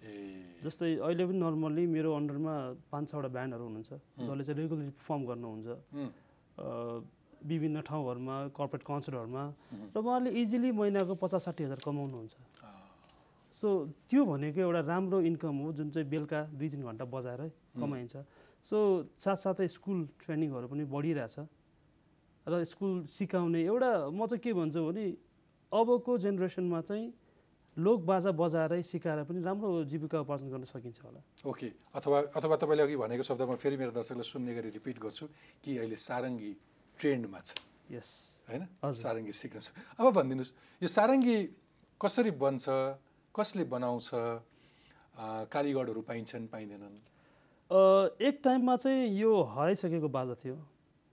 जस्तै अहिले पनि नर्मल्ली मेरो अन्डरमा पाँच छवटा ब्यान्डहरू हुनुहुन्छ जसले चाहिँ रेगुलरली पर्फर्म गर्नुहुन्छ। विभिन्न ठाउँहरूमा कर्पोरेट कन्सर्टहरूमा र उहाँले इजिली महिनाको पचास साठी हजार कमाउनुहुन्छ। सो त्यो भनेको एउटा राम्रो इन्कम हो जुन चाहिँ बेलुका दुई तिन घन्टा बजाएरै कमाइन्छ। सो साथसाथै स्कुल ट्रेनिङहरू पनि बढिरहेछ। र स्कुल सिकाउने एउटा म चाहिँ के भन्छु भने अबको जेनेरेसनमा चाहिँ लोक बाजा बजाएरै सिकाएर पनि राम्रो जीविका उपार्जन गर्न सकिन्छ होला। ओके। अथवा अथवा तपाईँले अघि भनेको शब्दमा फेरि मेरो दर्शकलाई सुन्ने गरी रिपिट गर्छु कि अहिले सारङ्गी ट्रेन्डमा छ। यस होइन। सारङ्गी सिक्न अब भनिदिनुहोस् यो सारङ्गी कसरी बन्छ कसले बनाउँछ अ, कारिगरहरू पाइन्छन् पाइँदैनन्? एक टाइममा चाहिँ यो हराइसकेको बाजा थियो।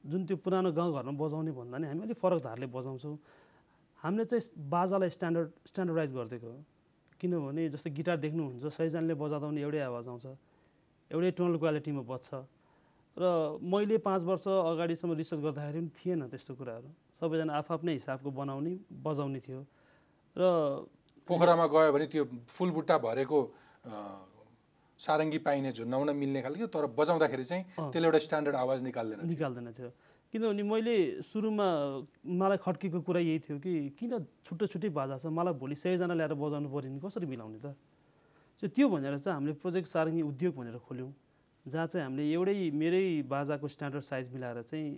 जुन त्यो पुरानो गाउँघरमा बजाउने भन्दा नि हामी अलिक फरक धारले बजाउँछौँ। हामीले चाहिँ बाजालाई स्ट्यान्डर्ड स्ट्यान्डर्डाइज गरिदिएको हो। किनभने जस्तो गिटार देख्नुहुन्छ सैजनाले बजाउँदा पनि एउटै आवाज आउँछ। एउटै टोनल क्वालिटीमा बज्छ। र मैले पाँच वर्ष अगाडिसम्म रिसर्च गर्दाखेरि पनि थिएन त्यस्तो कुराहरू। सबैजना आफआफ्नै हिसाबको बनाउने बजाउने थियो। र पोखरामा गयो भने त्यो फुलबुट्टा भरेको सारङ्गी पाइने झुन्नाउन मिल्ने खालको तर बजाउँदाखेरि चाहिँ त्यसले एउटा स्ट्यान्डर्ड आवाज निकाल्दैन थियो। निकाल्दैन थियो। किनभने मैले सुरुमा मलाई खड्केको कुरा यही थियो कि किन छुट्टै छुट्टै बाजा छ? मलाई भोलि सयजना ल्याएर बजाउनु पऱ्यो भने कसरी मिलाउने त? त्यो भनेर चाहिँ हामीले प्रोजेक्ट सारङ्गी उद्योग भनेर खोल्यौँ। जहाँ चाहिँ हामीले एउटै मेरै बाजाको स्ट्यान्डर्ड साइज मिलाएर चाहिँ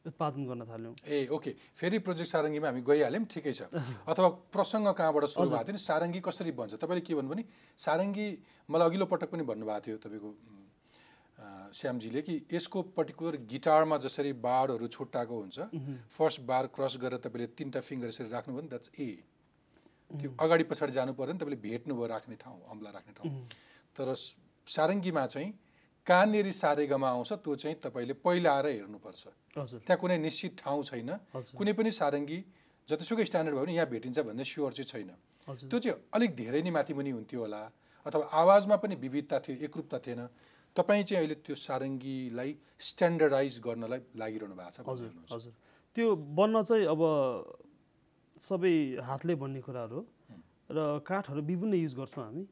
उत्पादन गर्न थाल्यौँ। ए ओके। फेरि प्रोजेक्ट सारङ्गीमा हामी गइहाल्यौँ ठिकै छ। अथवा प्रसङ्ग कहाँबाट सुरु भएको थियो नि? सारङ्गी कसरी बन्छ? तपाईँले के भन्नुभयो भने सारङ्गी मलाई अघिल्लो पटक पनि भन्नुभएको थियो तपाईँको श्यामजीले कि यसको पर्टिकुलर गिटारमा जसरी बारहरू छुट्टाएको हुन्छ फर्स्ट बार क्रस गरेर तपाईँले तिनवटा फिङ्गर यसरी राख्नुभयो नि द्याट्स ए त्यो अगाडि पछाडि जानु पऱ्यो नि तपाईँले भेट्नुभयो राख्ने ठाउँ अम्ला राख्ने ठाउँ। तर सारङ्गीमा चाहिँ कहाँनिर सारेगामा आउँछ त्यो चाहिँ तपाईँले पहिला आएर हेर्नुपर्छ। हजुर। त्यहाँ कुनै निश्चित ठाउँ छैन। कुनै पनि सारङ्गी जतिसुकै स्ट्यान्डर्ड भयो भने यहाँ भेटिन्छ भन्ने स्योर चाहिँ छैन। त्यो चाहिँ अलिक धेरै नै माथि मुनि हुन्थ्यो होला अथवा आवाजमा पनि विविधता थियो एकरूपता थिएन। तपाईँ चाहिँ अहिले त्यो सारङ्गीलाई स्ट्यान्डर्डाइज गर्नलाई लागिरहनु भएको छ हजुर। हजुर। त्यो बन्न चाहिँ अब सबै हातले बन्ने कुराहरू र काठहरू विभिन्न युज गर्छौँ हामी।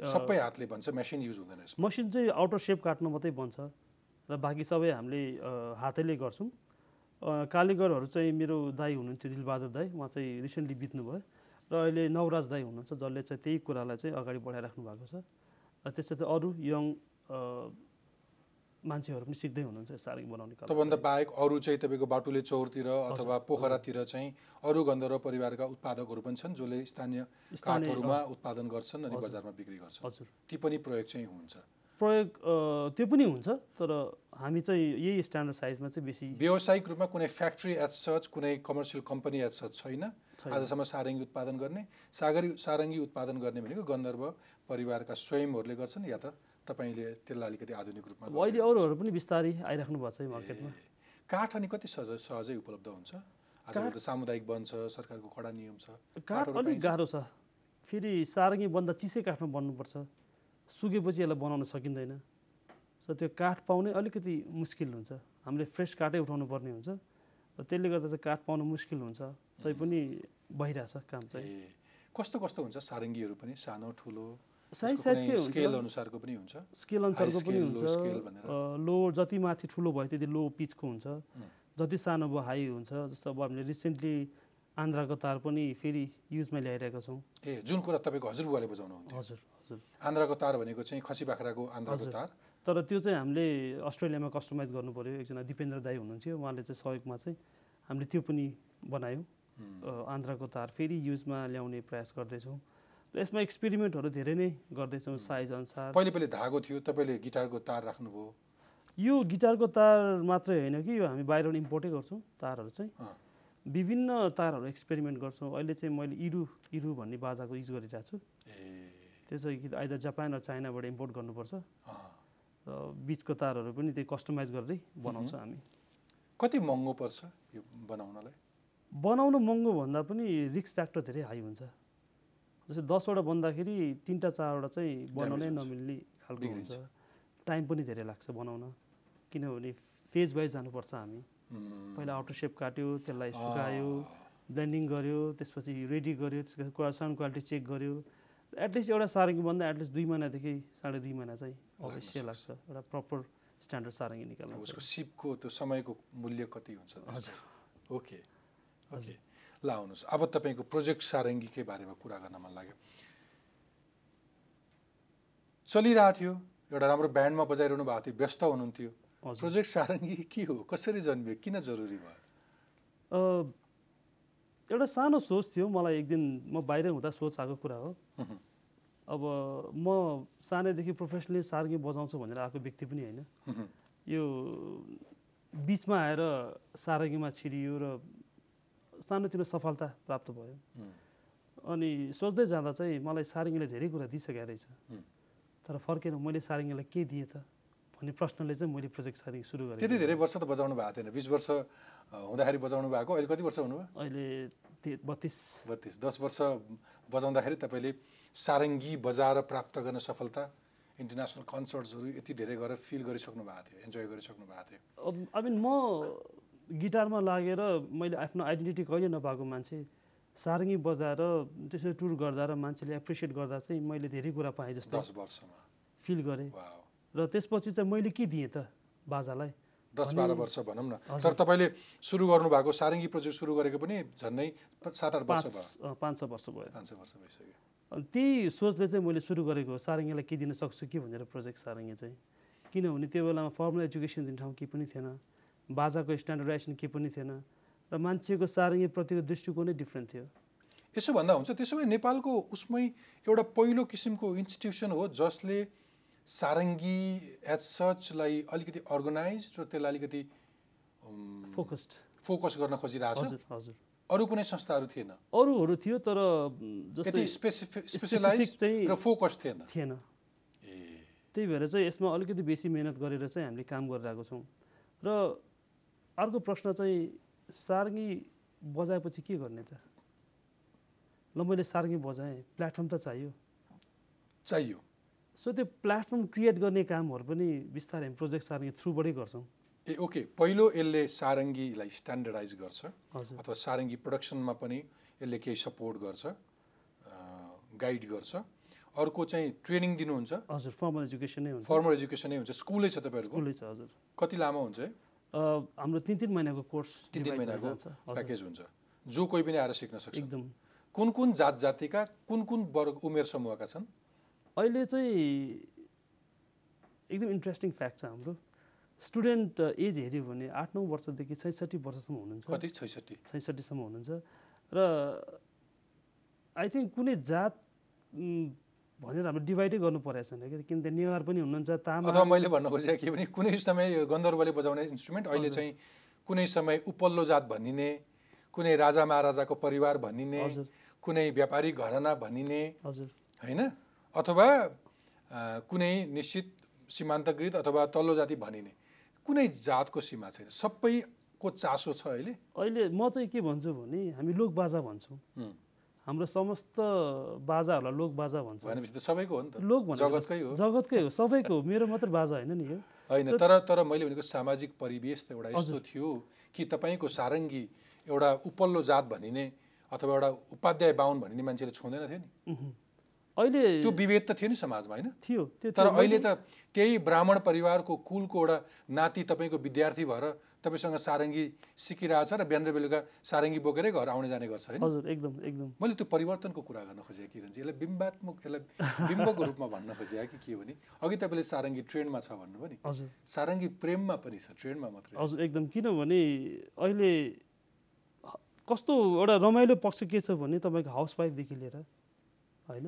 सबै हातले भन्छ मेसिन युज हुँदैन मसिन चाहिँ आउटर सेप काट्न मात्रै बन्छ र बाँकी सबै हामीले हातैले गर्छौँ। कालीगरहरू चाहिँ मेरो दाई हुनुहुन्थ्यो दिलबहादुर दाई उहाँ चाहिँ रिसेन्टली बित्नुभयो। र अहिले नवराज दाई हुनुहुन्छ जसले चाहिँ त्यही कुरालाई चाहिँ अगाडि बढाइराख्नु भएको छ। र त्यसमा चाहिँ अरू यङ मान्छेहरू पनि सिक्दै हुनुहुन्छ सारङ्गी बनाउने कला। त्योभन्दा बाहेक अरू चाहिँ तपाईँको बाटुले चौरतिर अथवा पोखरातिर चाहिँ अरू गन्धर्व परिवारका उत्पादकहरू पनि छन् जसले स्थानीय काठहरूमा उत्पादन गर्छन् अनि बजारमा बिक्री गर्छन्। हजुर। ती पनि प्रयोग चाहिँ हुन्छ। प्रयोग त्यो पनि हुन्छ तर हामी चाहिँ यही स्ट्यान्डर्ड साइजमा चाहिँ बेसी व्यावसायिक रूपमा कुनै फ्याक्ट्री एज सच कुनै कमर्सियल कम्पनी एज सच छैन। छैन। आजसम्म सारङ्गी उत्पादन गर्ने सागरी सारङ्गी उत्पादन गर्ने भनेको गन्धर्व परिवारका स्वयंहरूले गर्छन् या त तपाईँले त्यसलाई अलिकति आधुनिक रूपमा अहिले अरूहरू पनि बिस्तारै आइराख्नु भएको छ है मार्केटमा। काठ अनि कति सहज सहजै उपलब्ध हुन्छ? त सामुदायिक वन छ सरकारको कडा नियम छ। काठ अलिक? गाह्रो छ। फेरि सारङ्गी बन्दा चिसै काठमा बन्नुपर्छ। सुकेपछि यसलाई बनाउन सकिँदैन। सो त्यो काठ पाउनै अलिकति मुस्किल हुन्छ। हामीले फ्रेस काठै उठाउनु पर्ने हुन्छ। र त्यसले गर्दा चाहिँ काठ पाउनु मुस्किल हुन्छ। तैपनि भइरहेछ काम चाहिँ। कस्तो कस्तो हुन्छ सारङ्गीहरू पनि? सानो ठुलो? साइज साइजकै स्केल अनुसारको पनि हुन्छ। स्केल अनुसारको पनि हुन्छ। लो जति माथि ठुलो भयो त्यति लो पिचको हुन्छ। जति सानो भयो हाई हुन्छ। जस्तो अब हामीले रिसेन्टली आन्ध्राको तार पनि फेरि युजमा ल्याइरहेका छौँ। ए जुन कुरा तपाईँको हजुरबुवाले बजाउनुहुन्थ्यो हजुर हजुर। आन्ध्राको तार भनेको चाहिँ खसी बाख्राको आन्ध्राको। तार। तर त्यो चाहिँ हामीले अस्ट्रेलियामा कस्टमाइज गर्नु पऱ्यो एकजना दिपेन्द्र दाई हुनुहुन्थ्यो। उहाँले चाहिँ सहयोगमा चाहिँ हामीले त्यो पनि बनायौँ। अ, आन्ध्राको तार फेरि युजमा ल्याउने प्रयास गर्दैछौँ। यसमा एक्सपेरिमेन्टहरू धेरै नै गर्दैछौँ साइज अनुसार। पहिले पहिले धागो थियो तपाईँले गिटारको तार राख्नुभयो। यो गिटारको तार मात्रै होइन कि यो हामी बाहिरबाट इम्पोर्टै गर्छौँ तारहरू चाहिँ। विभिन्न तारहरू एक्सपेरिमेन्ट गर्छौँ। अहिले चाहिँ मैले इरु इरु भन्ने बाजाको युज गरिरहेको छु। त्यो चाहिँ कि आइदर जापान र चाइनाबाट इम्पोर्ट गर्नुपर्छ। र बिचको तारहरू पनि त्यही कस्टमाइज गर्दै बनाउँछौँ हामी। कति महँगो पर्छ यो बनाउनलाई? बनाउनु महँगो भन्दा पनि रिक्स फ्याक्टर धेरै हाई हुन्छ। जस्तै दसवटा बन्दाखेरि तिनवटा चारवटा चाहिँ बनाउनै। नमिल्ने खालको। हुन्छ। टाइम पनि धेरै लाग्छ बनाउन। किनभने फेज वाइज जानुपर्छ हामी। पहिला आउटर सेप काट्यो त्यसलाई सुकायो ब्लेन्डिङ गर्यो त्यसपछि रेडी गर्यो त्यसको क्वा साउन्ड क्वालिटी चेक गर्यो। एटलिस्ट एउटा सारङ्गी भन्दा एटलिस्ट दुई महिनादेखि साढे दुई महिना चाहिँ अवश्य लाग्छ। एउटा प्रपर स्ट्यान्डर्ड सारङ्गी निकाल्नु उसको सिपको त्यो समयको मूल्य कति हुन्छ त्यसको? ओके ओके ल आउनुहोस् अब तपाईँको प्रोजेक्ट सारङ्गीकै बारेमा कुरा गर्न मन लाग्यो। चलिरहेको थियो। एउटा राम्रो ब्यान्डमा बजाइरहनु भएको थियो व्यस्त हुनुहुन्थ्यो। प्रोजेक्ट सारङ्गी के हो? कसरी जन्मियो? किन जरुरी भयो? एउटा सानो सोच थियो। मलाई एक दिन म बाहिर हुँदा सोच आएको कुरा हो। अब म सानैदेखि प्रोफेसनली सार्गी बजाउँछु भनेर आएको व्यक्ति पनि होइन। यो बिचमा आएर सारङ्गीमा छिरियो र सानोतिनो सफलता प्राप्त भयो। अनि सोच्दै जाँदा चाहिँ मलाई सारङ्गीले धेरै कुरा दिइसकेको रहेछ। तर फर्केर मैले सारङ्गीलाई के दिएँ त भन्ने प्रश्नले चाहिँ मैले प्रोजेक्ट सारङ्गी सुरु गरेँ। त्यति धेरै वर्ष त बजाउनु भएको थिएन। बिस वर्ष हुँदाखेरि बजाउनु भएको। अहिले कति वर्ष हुनुभयो? अहिले बत्तिस। बत्तिस। दस वर्ष बजाउँदाखेरि तपाईँले सारङ्गी बजाएर प्राप्त गर्ने सफलता इन्टरनेसनल कन्सर्ट्सहरू यति धेरै गरेर फिल गरिसक्नु भएको थियो इन्जोय गरिसक्नु भएको थियो। आई मिन म गिटारमा लागेर मैले आफ्नो आइडेन्टिटी कहिले नपाएको मान्छे सारङ्गी बजाएर त्यसरी टुर गर्दा र मान्छेले एप्रिसिएट गर्दा चाहिँ मैले धेरै कुरा पाएँ जस्तो दस वर्षमा। फिल गरेँ। र त्यसपछि चाहिँ मैले के दिएँ त बाजालाई? दस बाह्र वर्ष भनौँ न। तर तपाईँले सुरु गर्नुभएको सारङ्गी प्रोजेक्ट सुरु गरेको पनि झन्डै सात आठ वर्ष भयो। पाँच छ वर्ष भयो। पाँच छ वर्ष भइसक्यो। अनि त्यही सोचले चाहिँ मैले सुरु गरेको सारङ्गीलाई के दिन सक्छु कि भनेर प्रोजेक्ट सारङ्गी चाहिँ। किनभने त्यो बेलामा फर्मल एजुकेसन दिने ठाउँ केही पनि थिएन। बाजाको स्ट्यान्डर्डाइजेसन केही पनि थिएन। र मान्छेको सारङ्गीप्रतिको दृष्टिकोणै डिफ्रेन्ट थियो। यसो भन्दा हुन्छ त्यसो भए नेपालको उसमै एउटा पहिलो किसिमको इन्स्टिट्युसन हो जसले सारङ्गी एज सचलाई अलिकति अर्गनाइज र त्यसलाई अलिकति फोकस्ड फोकस गर्न खोजिरहेको छ हजुर। अरू कुनै संस्थाहरू थिएन। अरूहरू थियो तर स्पेसिफिक र फोकस थिएन। थिएन। ए। त्यही भएर चाहिँ यसमा अलिकति बेसी मिहिनेत गरेर चाहिँ हामीले काम गरिरहेको छौँ। र अर्को प्रश्न चाहिँ सारङ्गी बजाएपछि के गर्ने त? ल मैले सारङ्गी बजाएँ प्लेटफर्म त चाहियो। चाहियो। सो त्यो प्लेटफर्म क्रिएट गर्ने कामहरू पनि बिस्तारै हामी प्रोजेक्ट सारङ्गी थ्रुबाटै गर्छौँ। ए ओके। पहिलो यसले सारङ्गीलाई स्ट्यान्डर्डाइज गर्छ अथवा सारङ्गी प्रोडक्सनमा पनि यसले केही सपोर्ट गर्छ गाइड गर्छ। अर्को चाहिँ ट्रेनिङ दिनुहुन्छ। हजुर फर्मल एजुकेसन हुन्छ। फर्मल एजुकेसनै हुन्छ। स्कुलै छ तपाईँहरूको? स्कुलै छ हजुर। कति लामो हुन्छ? है हाम्रो तिन तिन महिनाको कोर्स तिन तिन महिनाको प्याकेज हुन्छ। जो कोही पनि आएर सिक्न सक्छ। एकदम। कुन कुन जात जातिका कुन कुन वर्ग उमेर समूहका छन्? अहिले चाहिँ एकदम इन्ट्रेस्टिङ फ्याक्ट छ हाम्रो। स्टुडेन्ट एज हेऱ्यो भने आठ नौ वर्षदेखि छैसठी वर्षसम्म हुनुहुन्छ। कति? छैसठी छैसठीसम्म हुनुहुन्छ। र आई थिङ्क कुनै जात भनेर हामीले डिभाइडै गर्नु परेको छैन कि? किन त नेवार पनि हुनुहुन्छ तामा अथवा मैले भन्न खोजेको के भने कुनै समय यो गन्धर्वले बजाउने इन्स्ट्रुमेन्ट अहिले चाहिँ कुनै समय उपल्लो जात भनिने कुनै राजा महाराजाको परिवार भनिने कुनै व्यापारी घराना भनिने हजुर। होइन? अथवा कुनै निश्चित सीमान्तकृत अथवा तल्लो जाति भनिने। कुनै जातको सीमा छैन। सबैको चासो छ अहिले। अहिले म चाहिँ के भन्छु भने हामी लोकबाजा भन्छौँ। हाम्रो समस्त बाजाहरूलाई लोक बाजा भन्छ। सबैको हो नि त। लोक जगतकै हो। जगतकै हो। सबैको हो। मेरो मात्र बाजा होइन नि यो। होइन तर तर मैले भनेको सामाजिक परिवेश त एउटा यस्तो थियो कि तपाईँको सारङ्गी एउटा उपल्लो जात भनिने अथवा एउटा उपाध्याय बाहुन भनिने मान्छेले छुँदैन थियो नि। अहिले त्यो विभेद त थियो नि समाजमा होइन? थियो। त्यो तर। अहिले त त्यही ब्राह्मण परिवारको कुलको एउटा नाति तपाईँको विद्यार्थी भएर तपाईँसँग सारङ्गी सिकिरहेछ र बिहान बेलुका सारङ्गी बोकेरै घर आउने जाने गर्छ होइन? हजुर एकदम एकदम। मैले त्यो परिवर्तनको कुरा गर्न खोजेँ कि रन्जी यसलाई बिम्बात्मक यसलाई बिम्बको [laughs] रूपमा भन्न खोजेँ कि के भने अघि तपाईँले सारङ्गी ट्रेन्डमा छ भन्नुभयो नि। हजुर। सारङ्गी प्रेममा पनि छ ट्रेन्डमा मात्रै। हजुर एकदम। किनभने अहिले कस्तो एउटा रमाइलो पक्ष के छ भने तपाईँको हाउसवाइफदेखि लिएर होइन?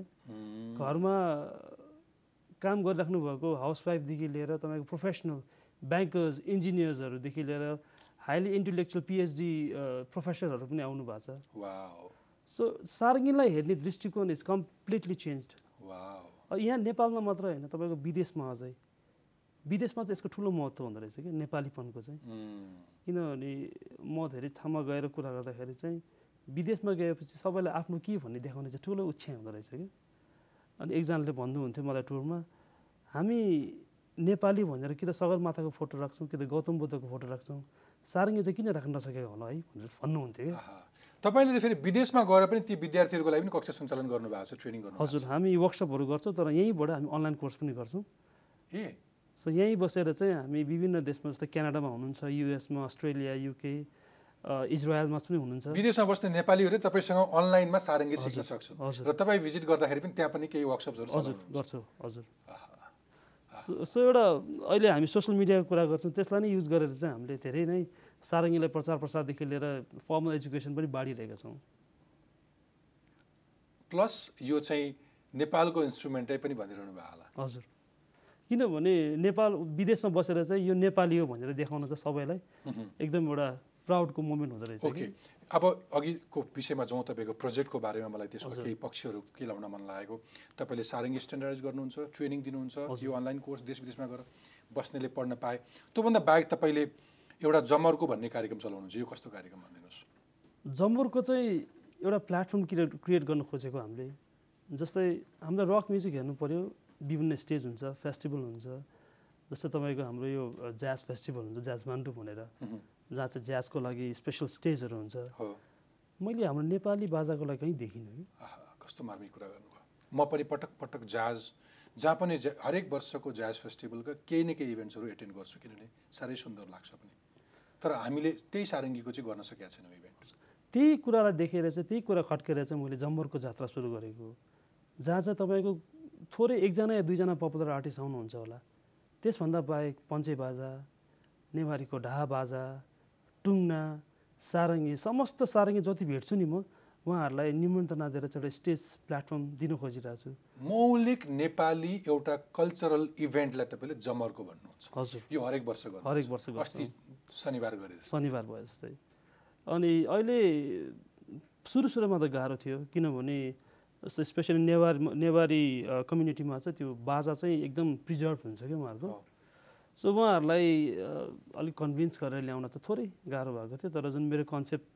घरमा काम गरिराख्नु भएको हाउसवाइफदेखि लिएर तपाईँको प्रोफेसनल ब्याङ्कर्स इन्जिनियर्सहरूदेखि लिएर हाइली इन्टेलेक्चुअल पिएचडी प्रोफेसरहरू पनि आउनु भएको छ। सो सार्गिनलाई हेर्ने दृष्टिकोण इज कम्प्लिटली चेन्ज यहाँ नेपालमा मात्र होइन तपाईँको विदेशमा अझै। विदेशमा चाहिँ यसको ठुलो महत्त्व हुँदो रहेछ कि नेपालीपनको चाहिँ। किनभने म धेरै ठाउँमा गएर कुरा गर्दाखेरि चाहिँ विदेशमा गएपछि सबैलाई आफ्नो के भन्ने देखाउने चाहिँ ठुलो उच्छा हुँदो रहेछ कि अनि एकजनाले भन्नुहुन्थ्यो मलाई टुरमा हामी नेपाली भनेर कि त सगरमाथाको फोटो राख्छौँ कि त गौतम बुद्धको फोटो राख्छौँ? सारङ्गी चाहिँ किन राख्न नसकेको होला है भनेर भन्नुहुन्थ्यो कि। तपाईँले फेरि विदेशमा गएर पनि ती विद्यार्थीहरूको लागि पनि कक्षा सञ्चालन गर्नुभएको छ ट्रेनिङ गर्नु हजुर हामी वर्कसपहरू गर्छौँ तर यहीँबाट हामी अनलाइन कोर्स पनि गर्छौँ। ए? सो यहीँ बसेर चाहिँ हामी विभिन्न देशमा जस्तै क्यानाडामा हुनुहुन्छ युएसमा अस्ट्रेलिया युके इजरायलमा पनि हुनुहुन्छ। विदेशमा बस्ने नेपालीहरूले तपाईँसँग अनलाइनमा सारङ्गी सिक्न हजुर र तपाईँ भिजिट गर्दाखेरि पनि त्यहाँ पनि केही वर्कसपहरू हजुर गर्छु हजुर। सो एउटा अहिले हामी सोसियल मिडियाको कुरा गर्छौँ त्यसलाई नै युज गरेर चाहिँ हामीले धेरै नै सारङ्गीलाई प्रचार प्रसारदेखि लिएर फर्मल एजुकेसन पनि बाँडिरहेका छौँ। प्लस यो चाहिँ नेपालको इन्स्ट्रुमेन्टै पनि भनिरहनु भयो होला। हजुर। किनभने नेपाल विदेशमा बसेर चाहिँ यो नेपाली हो भनेर देखाउन चाहिँ सबैलाई एकदम एउटा प्राउडको मोमेन्ट हुँदो रहेछ अब अघिको विषयमा जाउँ तपाईँको प्रोजेक्टको बारेमा मलाई त्यसको केही पक्षहरू के लाउन मन लागेको तपाईँले सारङ्गी स्ट्यान्डर्डाइज गर्नुहुन्छ ट्रेनिङ दिनुहुन्छ यो अनलाइन कोर्स देश विदेशमा गएर बस्नेले पढ्न पाए त्योभन्दा बाहेक तपाईँले एउटा जमर्को भन्ने कार्यक्रम चलाउनुहुन्छ यो कस्तो कार्यक्रम भनिदिनुहोस्? जम्बुरको चाहिँ एउटा प्लेटफर्म क्रिएट क्रिएट गर्न खोजेको हामीले। जस्तै हामीलाई रक म्युजिक हेर्नु पऱ्यो विभिन्न स्टेज हुन्छ फेस्टिभल हुन्छ जस्तै तपाईँको हाम्रो यो ज्याज फेस्टिभल हुन्छ ज्याज मान्डु भनेर। जहाँ चाहिँ ज्याजको लागि स्पेसल स्टेजहरू हुन्छ। मैले हाम्रो नेपाली बाजाको लागि कहीँ देखिनँ कि कस्तो मार्मिक कुरा गर्नुभयो। म पनि पटक पटक जाज जहाँ पनि हरेक वर्षको ज्याज फेस्टिभलका केही न केही इभेन्ट्सहरू एटेन्ड गर्छु किनभने साह्रै सुन्दर लाग्छ पनि। तर हामीले त्यही सारङ्गीको चाहिँ गर्न सकेका छैनौँ इभेन्ट त्यही कुरालाई देखेर चाहिँ त्यही कुरा खट्केर चाहिँ मैले जम्बरको जात्रा सुरु गरेको। जहाँ चाहिँ तपाईँको थोरै एकजना या दुईजना पपुलर आर्टिस्ट आउनुहुन्छ होला। त्यसभन्दा बाहेक पञ्चे बाजा नेवारीको ढा बाजा टुङ्ना सारङ्गी समस्त सारङ्गी जति भेट्छु नि म उहाँहरूलाई निमन्त्रणा दिएर चाहिँ एउटा स्टेज प्लेटफर्म दिन खोजिरहेको छु मौलिक नेपाली एउटा कल्चरल इभेन्टलाई तपाईँले जमर्को भन्नुहुन्छ हजुर यो हरेक वर्ष हरेक वर्ष। अस्ति शनिबार गरे। शनिबार भयो जस्तै अनि अहिले सुरु सुरुमा त गाह्रो थियो किनभने जस्तो स्पेसली नेवार नेवारी कम्युनिटीमा चाहिँ त्यो बाजा चाहिँ एकदम प्रिजर्भ हुन्छ क्या उहाँहरूको। सो उहाँहरूलाई अलिक कन्भिन्स गरेर ल्याउन त थोरै गाह्रो भएको थियो तर जुन मेरो कन्सेप्ट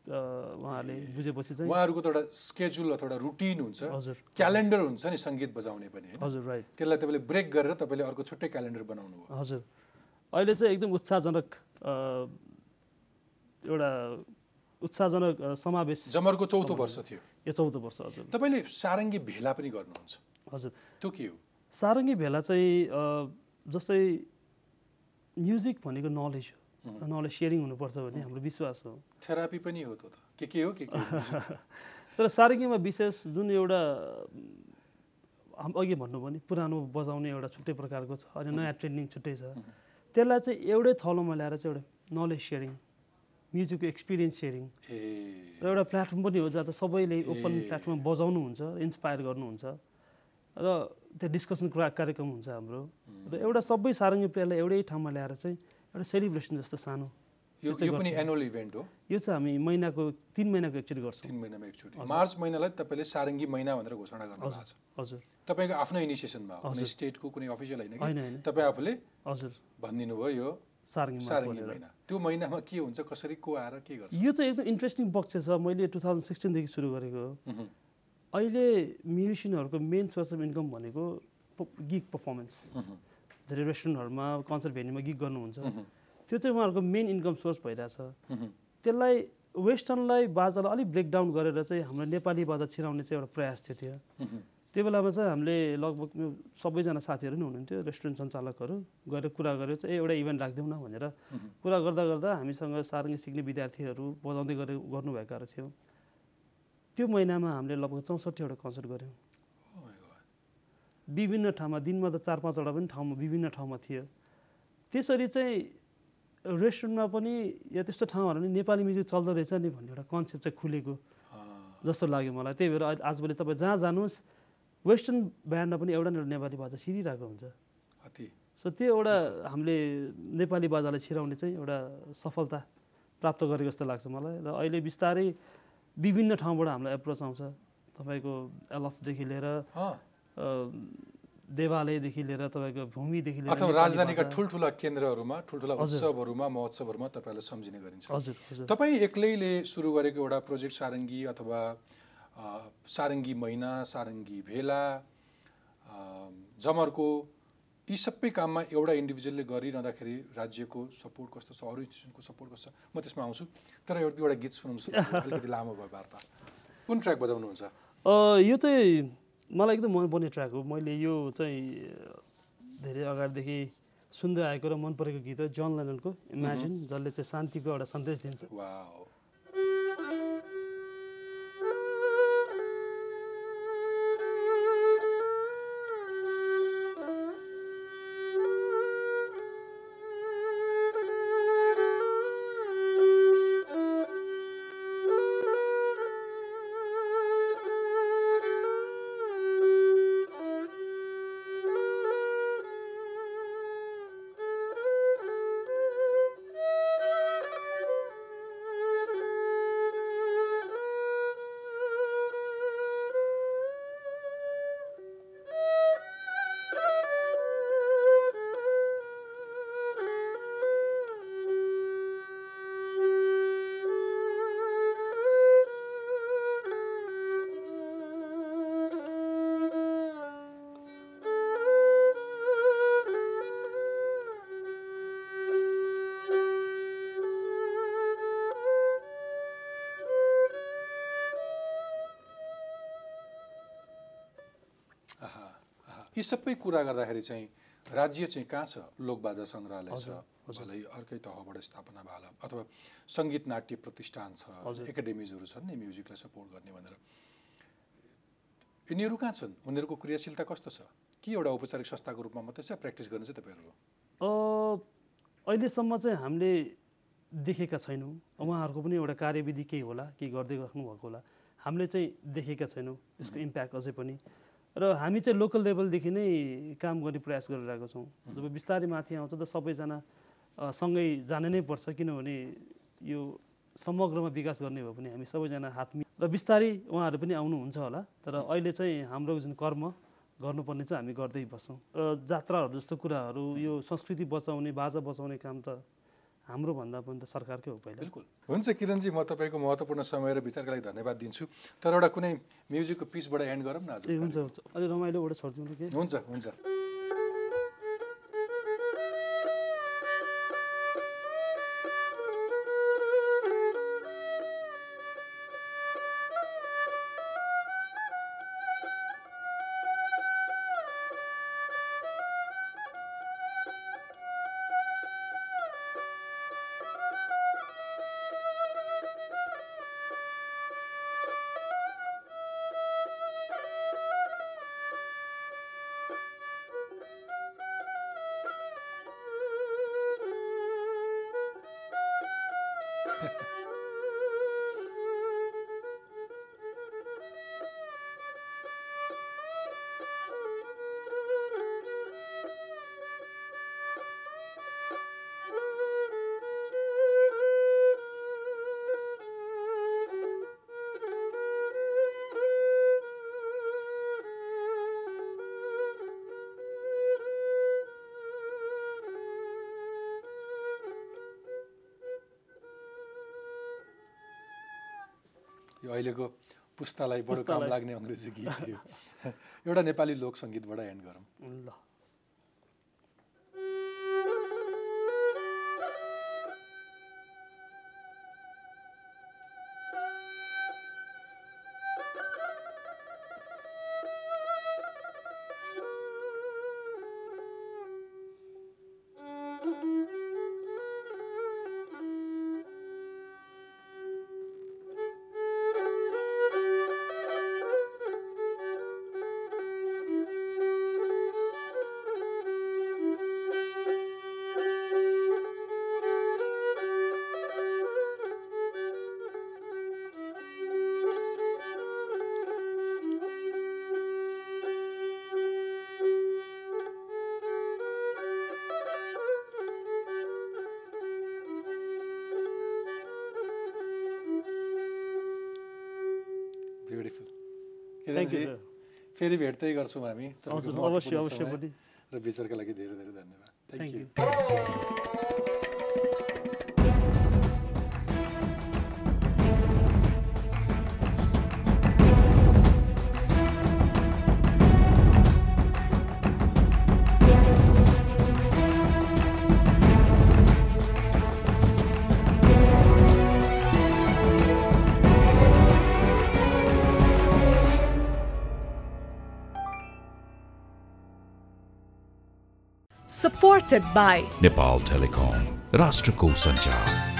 उहाँहरूले बुझेपछि चाहिँ उहाँहरूको त एउटा स्केड्युल अथवा एउटा रुटिन हुन्छ। हजुर। क्यालेन्डर हुन्छ नि सङ्गीत बजाउने पनि हजुर राइट त्यसलाई तपाईँले ब्रेक गरेर तपाईँले अर्को छुट्टै क्यालेन्डर बनाउनु भयो। हजुर। अहिले चाहिँ एकदम उत्साहजनक एउटा उत्साहजनक समावेश जमरको चौथो वर्ष थियो। यो चौध वर्ष हजुर। तपाईँले सारङ्गी भेला पनि गर्नुहुन्छ। हजुर। त्यो के हो? सारङ्गी भेला चाहिँ जस्तै म्युजिक भनेको नलेज हो। नलेज सेयरिङ हुनुपर्छ भन्ने हाम्रो विश्वास हो। थेरापी पनि हो त। के के हो के? [laughs] तर सारङ्गीमा विशेष जुन एउटा अघि भन्नुभयो नि पुरानो बजाउने एउटा छुट्टै प्रकारको छ अनि नयाँ ट्रेन्डिङ छुट्टै छ। त्यसलाई चाहिँ एउटै थलोमा ल्याएर चाहिँ एउटा नलेज सेयरिङ म्युजिकको एक्सपिरियन्स सेयरिङ र एउटा प्लेटफर्म पनि हो जहाँ चाहिँ सबैले ओपन प्लेटफर्ममा बजाउनुहुन्छ इन्सपायर गर्नुहुन्छ। र त्यहाँ डिस्कसन कुरा कार्यक्रम हुन्छ हाम्रो। र एउटा सबै सारङ्गी प्लेयरलाई एउटै ठाउँमा ल्याएर चाहिँ एउटा सेलिब्रेसन जस्तो सानो यो यो पनि एनुअल इभेन्ट हो। यो चाहिँ हामी महिनाको तिन महिनाको एकचोटि गर्छौँ। तिन महिनामा एकचोटि। मार्च महिनालाई तपाईँले सारङ्गी महिना भनेर घोषणा गर्नुभएको छ। हजुर। तपाईँको आफ्नो इनिसिएसनमा कुनै स्टेटको कुनै अफिसियल होइन तपाईँ आफूले हजुर। भनिदिनु भयो यो सारङ्गी महिना। त्यो महिनामा के हुन्छ कसरी को आएर के गर्छ? यो चाहिँ एकदम इन्ट्रेस्टिङ पक्ष छ। मैले टु थाउजन्ड सिक्सटिनदेखि सुरु गरेको हो। अहिले म्युजिसियनहरूको मेन सोर्स अफ इन्कम भनेको गिग पर्फर्मेन्स धेरै रेस्टुरेन्टहरूमा कन्सर्ट भेन्यूमा गिग गर्नुहुन्छ। त्यो चाहिँ उहाँहरूको मेन इन्कम सोर्स भइरहेछ। त्यसलाई वेस्टर्नलाई बाजालाई अलिक ब्रेकडाउन गरेर चाहिँ हाम्रो नेपाली बाजा छिराउने चाहिँ एउटा प्रयास थियो त्यो। त्यो बेलामा चाहिँ हामीले लगभग सबैजना साथीहरू नि हुनुहुन्थ्यो रेस्टुरेन्ट सञ्चालकहरू। गएर कुरा गरेर चाहिँ एउटा इभेन्ट राखिदिउँ न भनेर। कुरा गर्दा गर्दा हामीसँग सारङ्गी सिक्ने विद्यार्थीहरू बजाउँदै गरे गर्नुभएकाहरू थियो। त्यो महिनामा हामीले लगभग चौसठीवटा कन्सर्ट गऱ्यौँ। Oh. विभिन्न ठाउँमा दिनमा त चार पाँचवटा पनि ठाउँमा विभिन्न ठाउँमा थियो। त्यसरी चाहिँ रेस्टुरेन्टमा पनि या त्यस्तो ठाउँहरू नेपाली म्युजिक चल्दो रहेछ नि भन्ने एउटा कन्सेप्ट चाहिँ खुलेको Ah, जस्तो लाग्यो मलाई। त्यही भएर आजभोलि तपाईँ जहाँ जानुहोस् वेस्टर्न ब्यान्डमा पनि एउटा न एउटा नेपाली बाजा छिरिरहेको हुन्छ। सो त्यो एउटा हामीले नेपाली बाजालाई छिराउने चाहिँ एउटा सफलता प्राप्त गरेको जस्तो लाग्छ मलाई। र अहिले बिस्तारै विभिन्न ठाउँबाट हामीलाई एप्रोच आउँछ। तपाईँको एलफदेखि लिएर देवालयदेखि लिएर तपाईँको भूमिदेखि लिएर अथवा राजधानीका ठुल्ठुला केन्द्रहरूमा ठुल्ठुला। उत्सवहरूमा महोत्सवहरूमा तपाईँहरूलाई सम्झिने गरिन्छ। हजुर तपाईँ एक्लैले सुरु गरेको एउटा प्रोजेक्ट सारङ्गी अथवा सारङ्गी महिना सारङ्गी भेला जमर्को यी सबै काममा एउटा इन्डिभिजुअलले गरिरहँदाखेरि राज्यको सपोर्ट कस्तो छ अरू इन्स्टिट्युसनको सपोर्ट कस्तो छ म त्यसमा आउँछु। तर एउटा दुईवटा गीत लाग्यो। [laughs] अलिकति लामो भयो वार्ता। कुन ट्र्याक बजाउनुहुन्छ? यो चाहिँ मलाई एकदम मनपर्ने ट्र्याक हो। मैले यो चाहिँ धेरै अगाडिदेखि सुन्दै आएको र मन परेको गीत हो जन लेननको इमेजिन जसले चाहिँ शान्तिको एउटा सन्देश दिन्छ। यी सबै कुरा गर्दाखेरि चाहिँ राज्य चाहिँ कहाँ छ? लोकबाजा सङ्ग्रहालय छ। भलै अर्कै तहबाट स्थापना भएला। अथवा सङ्गीत नाट्य प्रतिष्ठान छ। एकाडेमिजहरू छन् नि म्युजिकलाई सपोर्ट गर्ने भनेर। यिनीहरू कहाँ छन्? उनीहरूको क्रियाशीलता कस्तो छ? के एउटा औपचारिक संस्थाको रूपमा मात्रै छ प्र्याक्टिस गर्ने चाहिँ तपाईँहरूको? अहिलेसम्म चाहिँ हामीले देखेका छैनौँ। उहाँहरूको पनि एउटा कार्यविधि केही होला केही गर्दै राख्नुभएको होला। हामीले चाहिँ देखेका छैनौँ। यसको इम्प्याक्ट अझै पनि। र हामी चाहिँ लोकल लेभलदेखि नै काम गर्ने प्रयास गरिरहेको छौँ। जब बिस्तारै माथि आउँछ त सबैजना सँगै जान नै पर्छ किनभने यो समग्रमा विकास गर्ने भयो भने हामी सबैजना हातमी र बिस्तारै उहाँहरू पनि आउनुहुन्छ होला तर अहिले चाहिँ हाम्रो जुन कर्म गर्नुपर्ने चाहिँ हामी गर्दै बस्छौँ। अ, जात्राहरू जस्तो कुराहरू यो संस्कृति बचाउने बाजा बचाउने काम त हाम्रो भन्दा पनि त सरकारकै हो पहिला। बिल्कुल। हुन्छ किरणजी म तपाईँको महत्त्वपूर्ण समय र विचारका लागि धन्यवाद दिन्छु। तर एउटा कुनै म्युजिकको पिचबाट एन्ड गरौँ न आज। हुन्छ हुन्छ। अलि रमाइलोबाट छोडिदिउँ न के? हुन्छ हुन्छ। अहिलेको पुस्तालाई बडो काम। लाग्ने अङ्ग्रेजी गीत थियो [laughs] एउटा नेपाली लोक सङ्गीतबाट एन्ड गरौँ फेरि भेट्दै गर्छौँ हामी अवश्य अवश्य र विचारका लागि धेरै धेरै धन्यवाद। Thank you presented by Nepal Telecom. राष्ट्र को संचार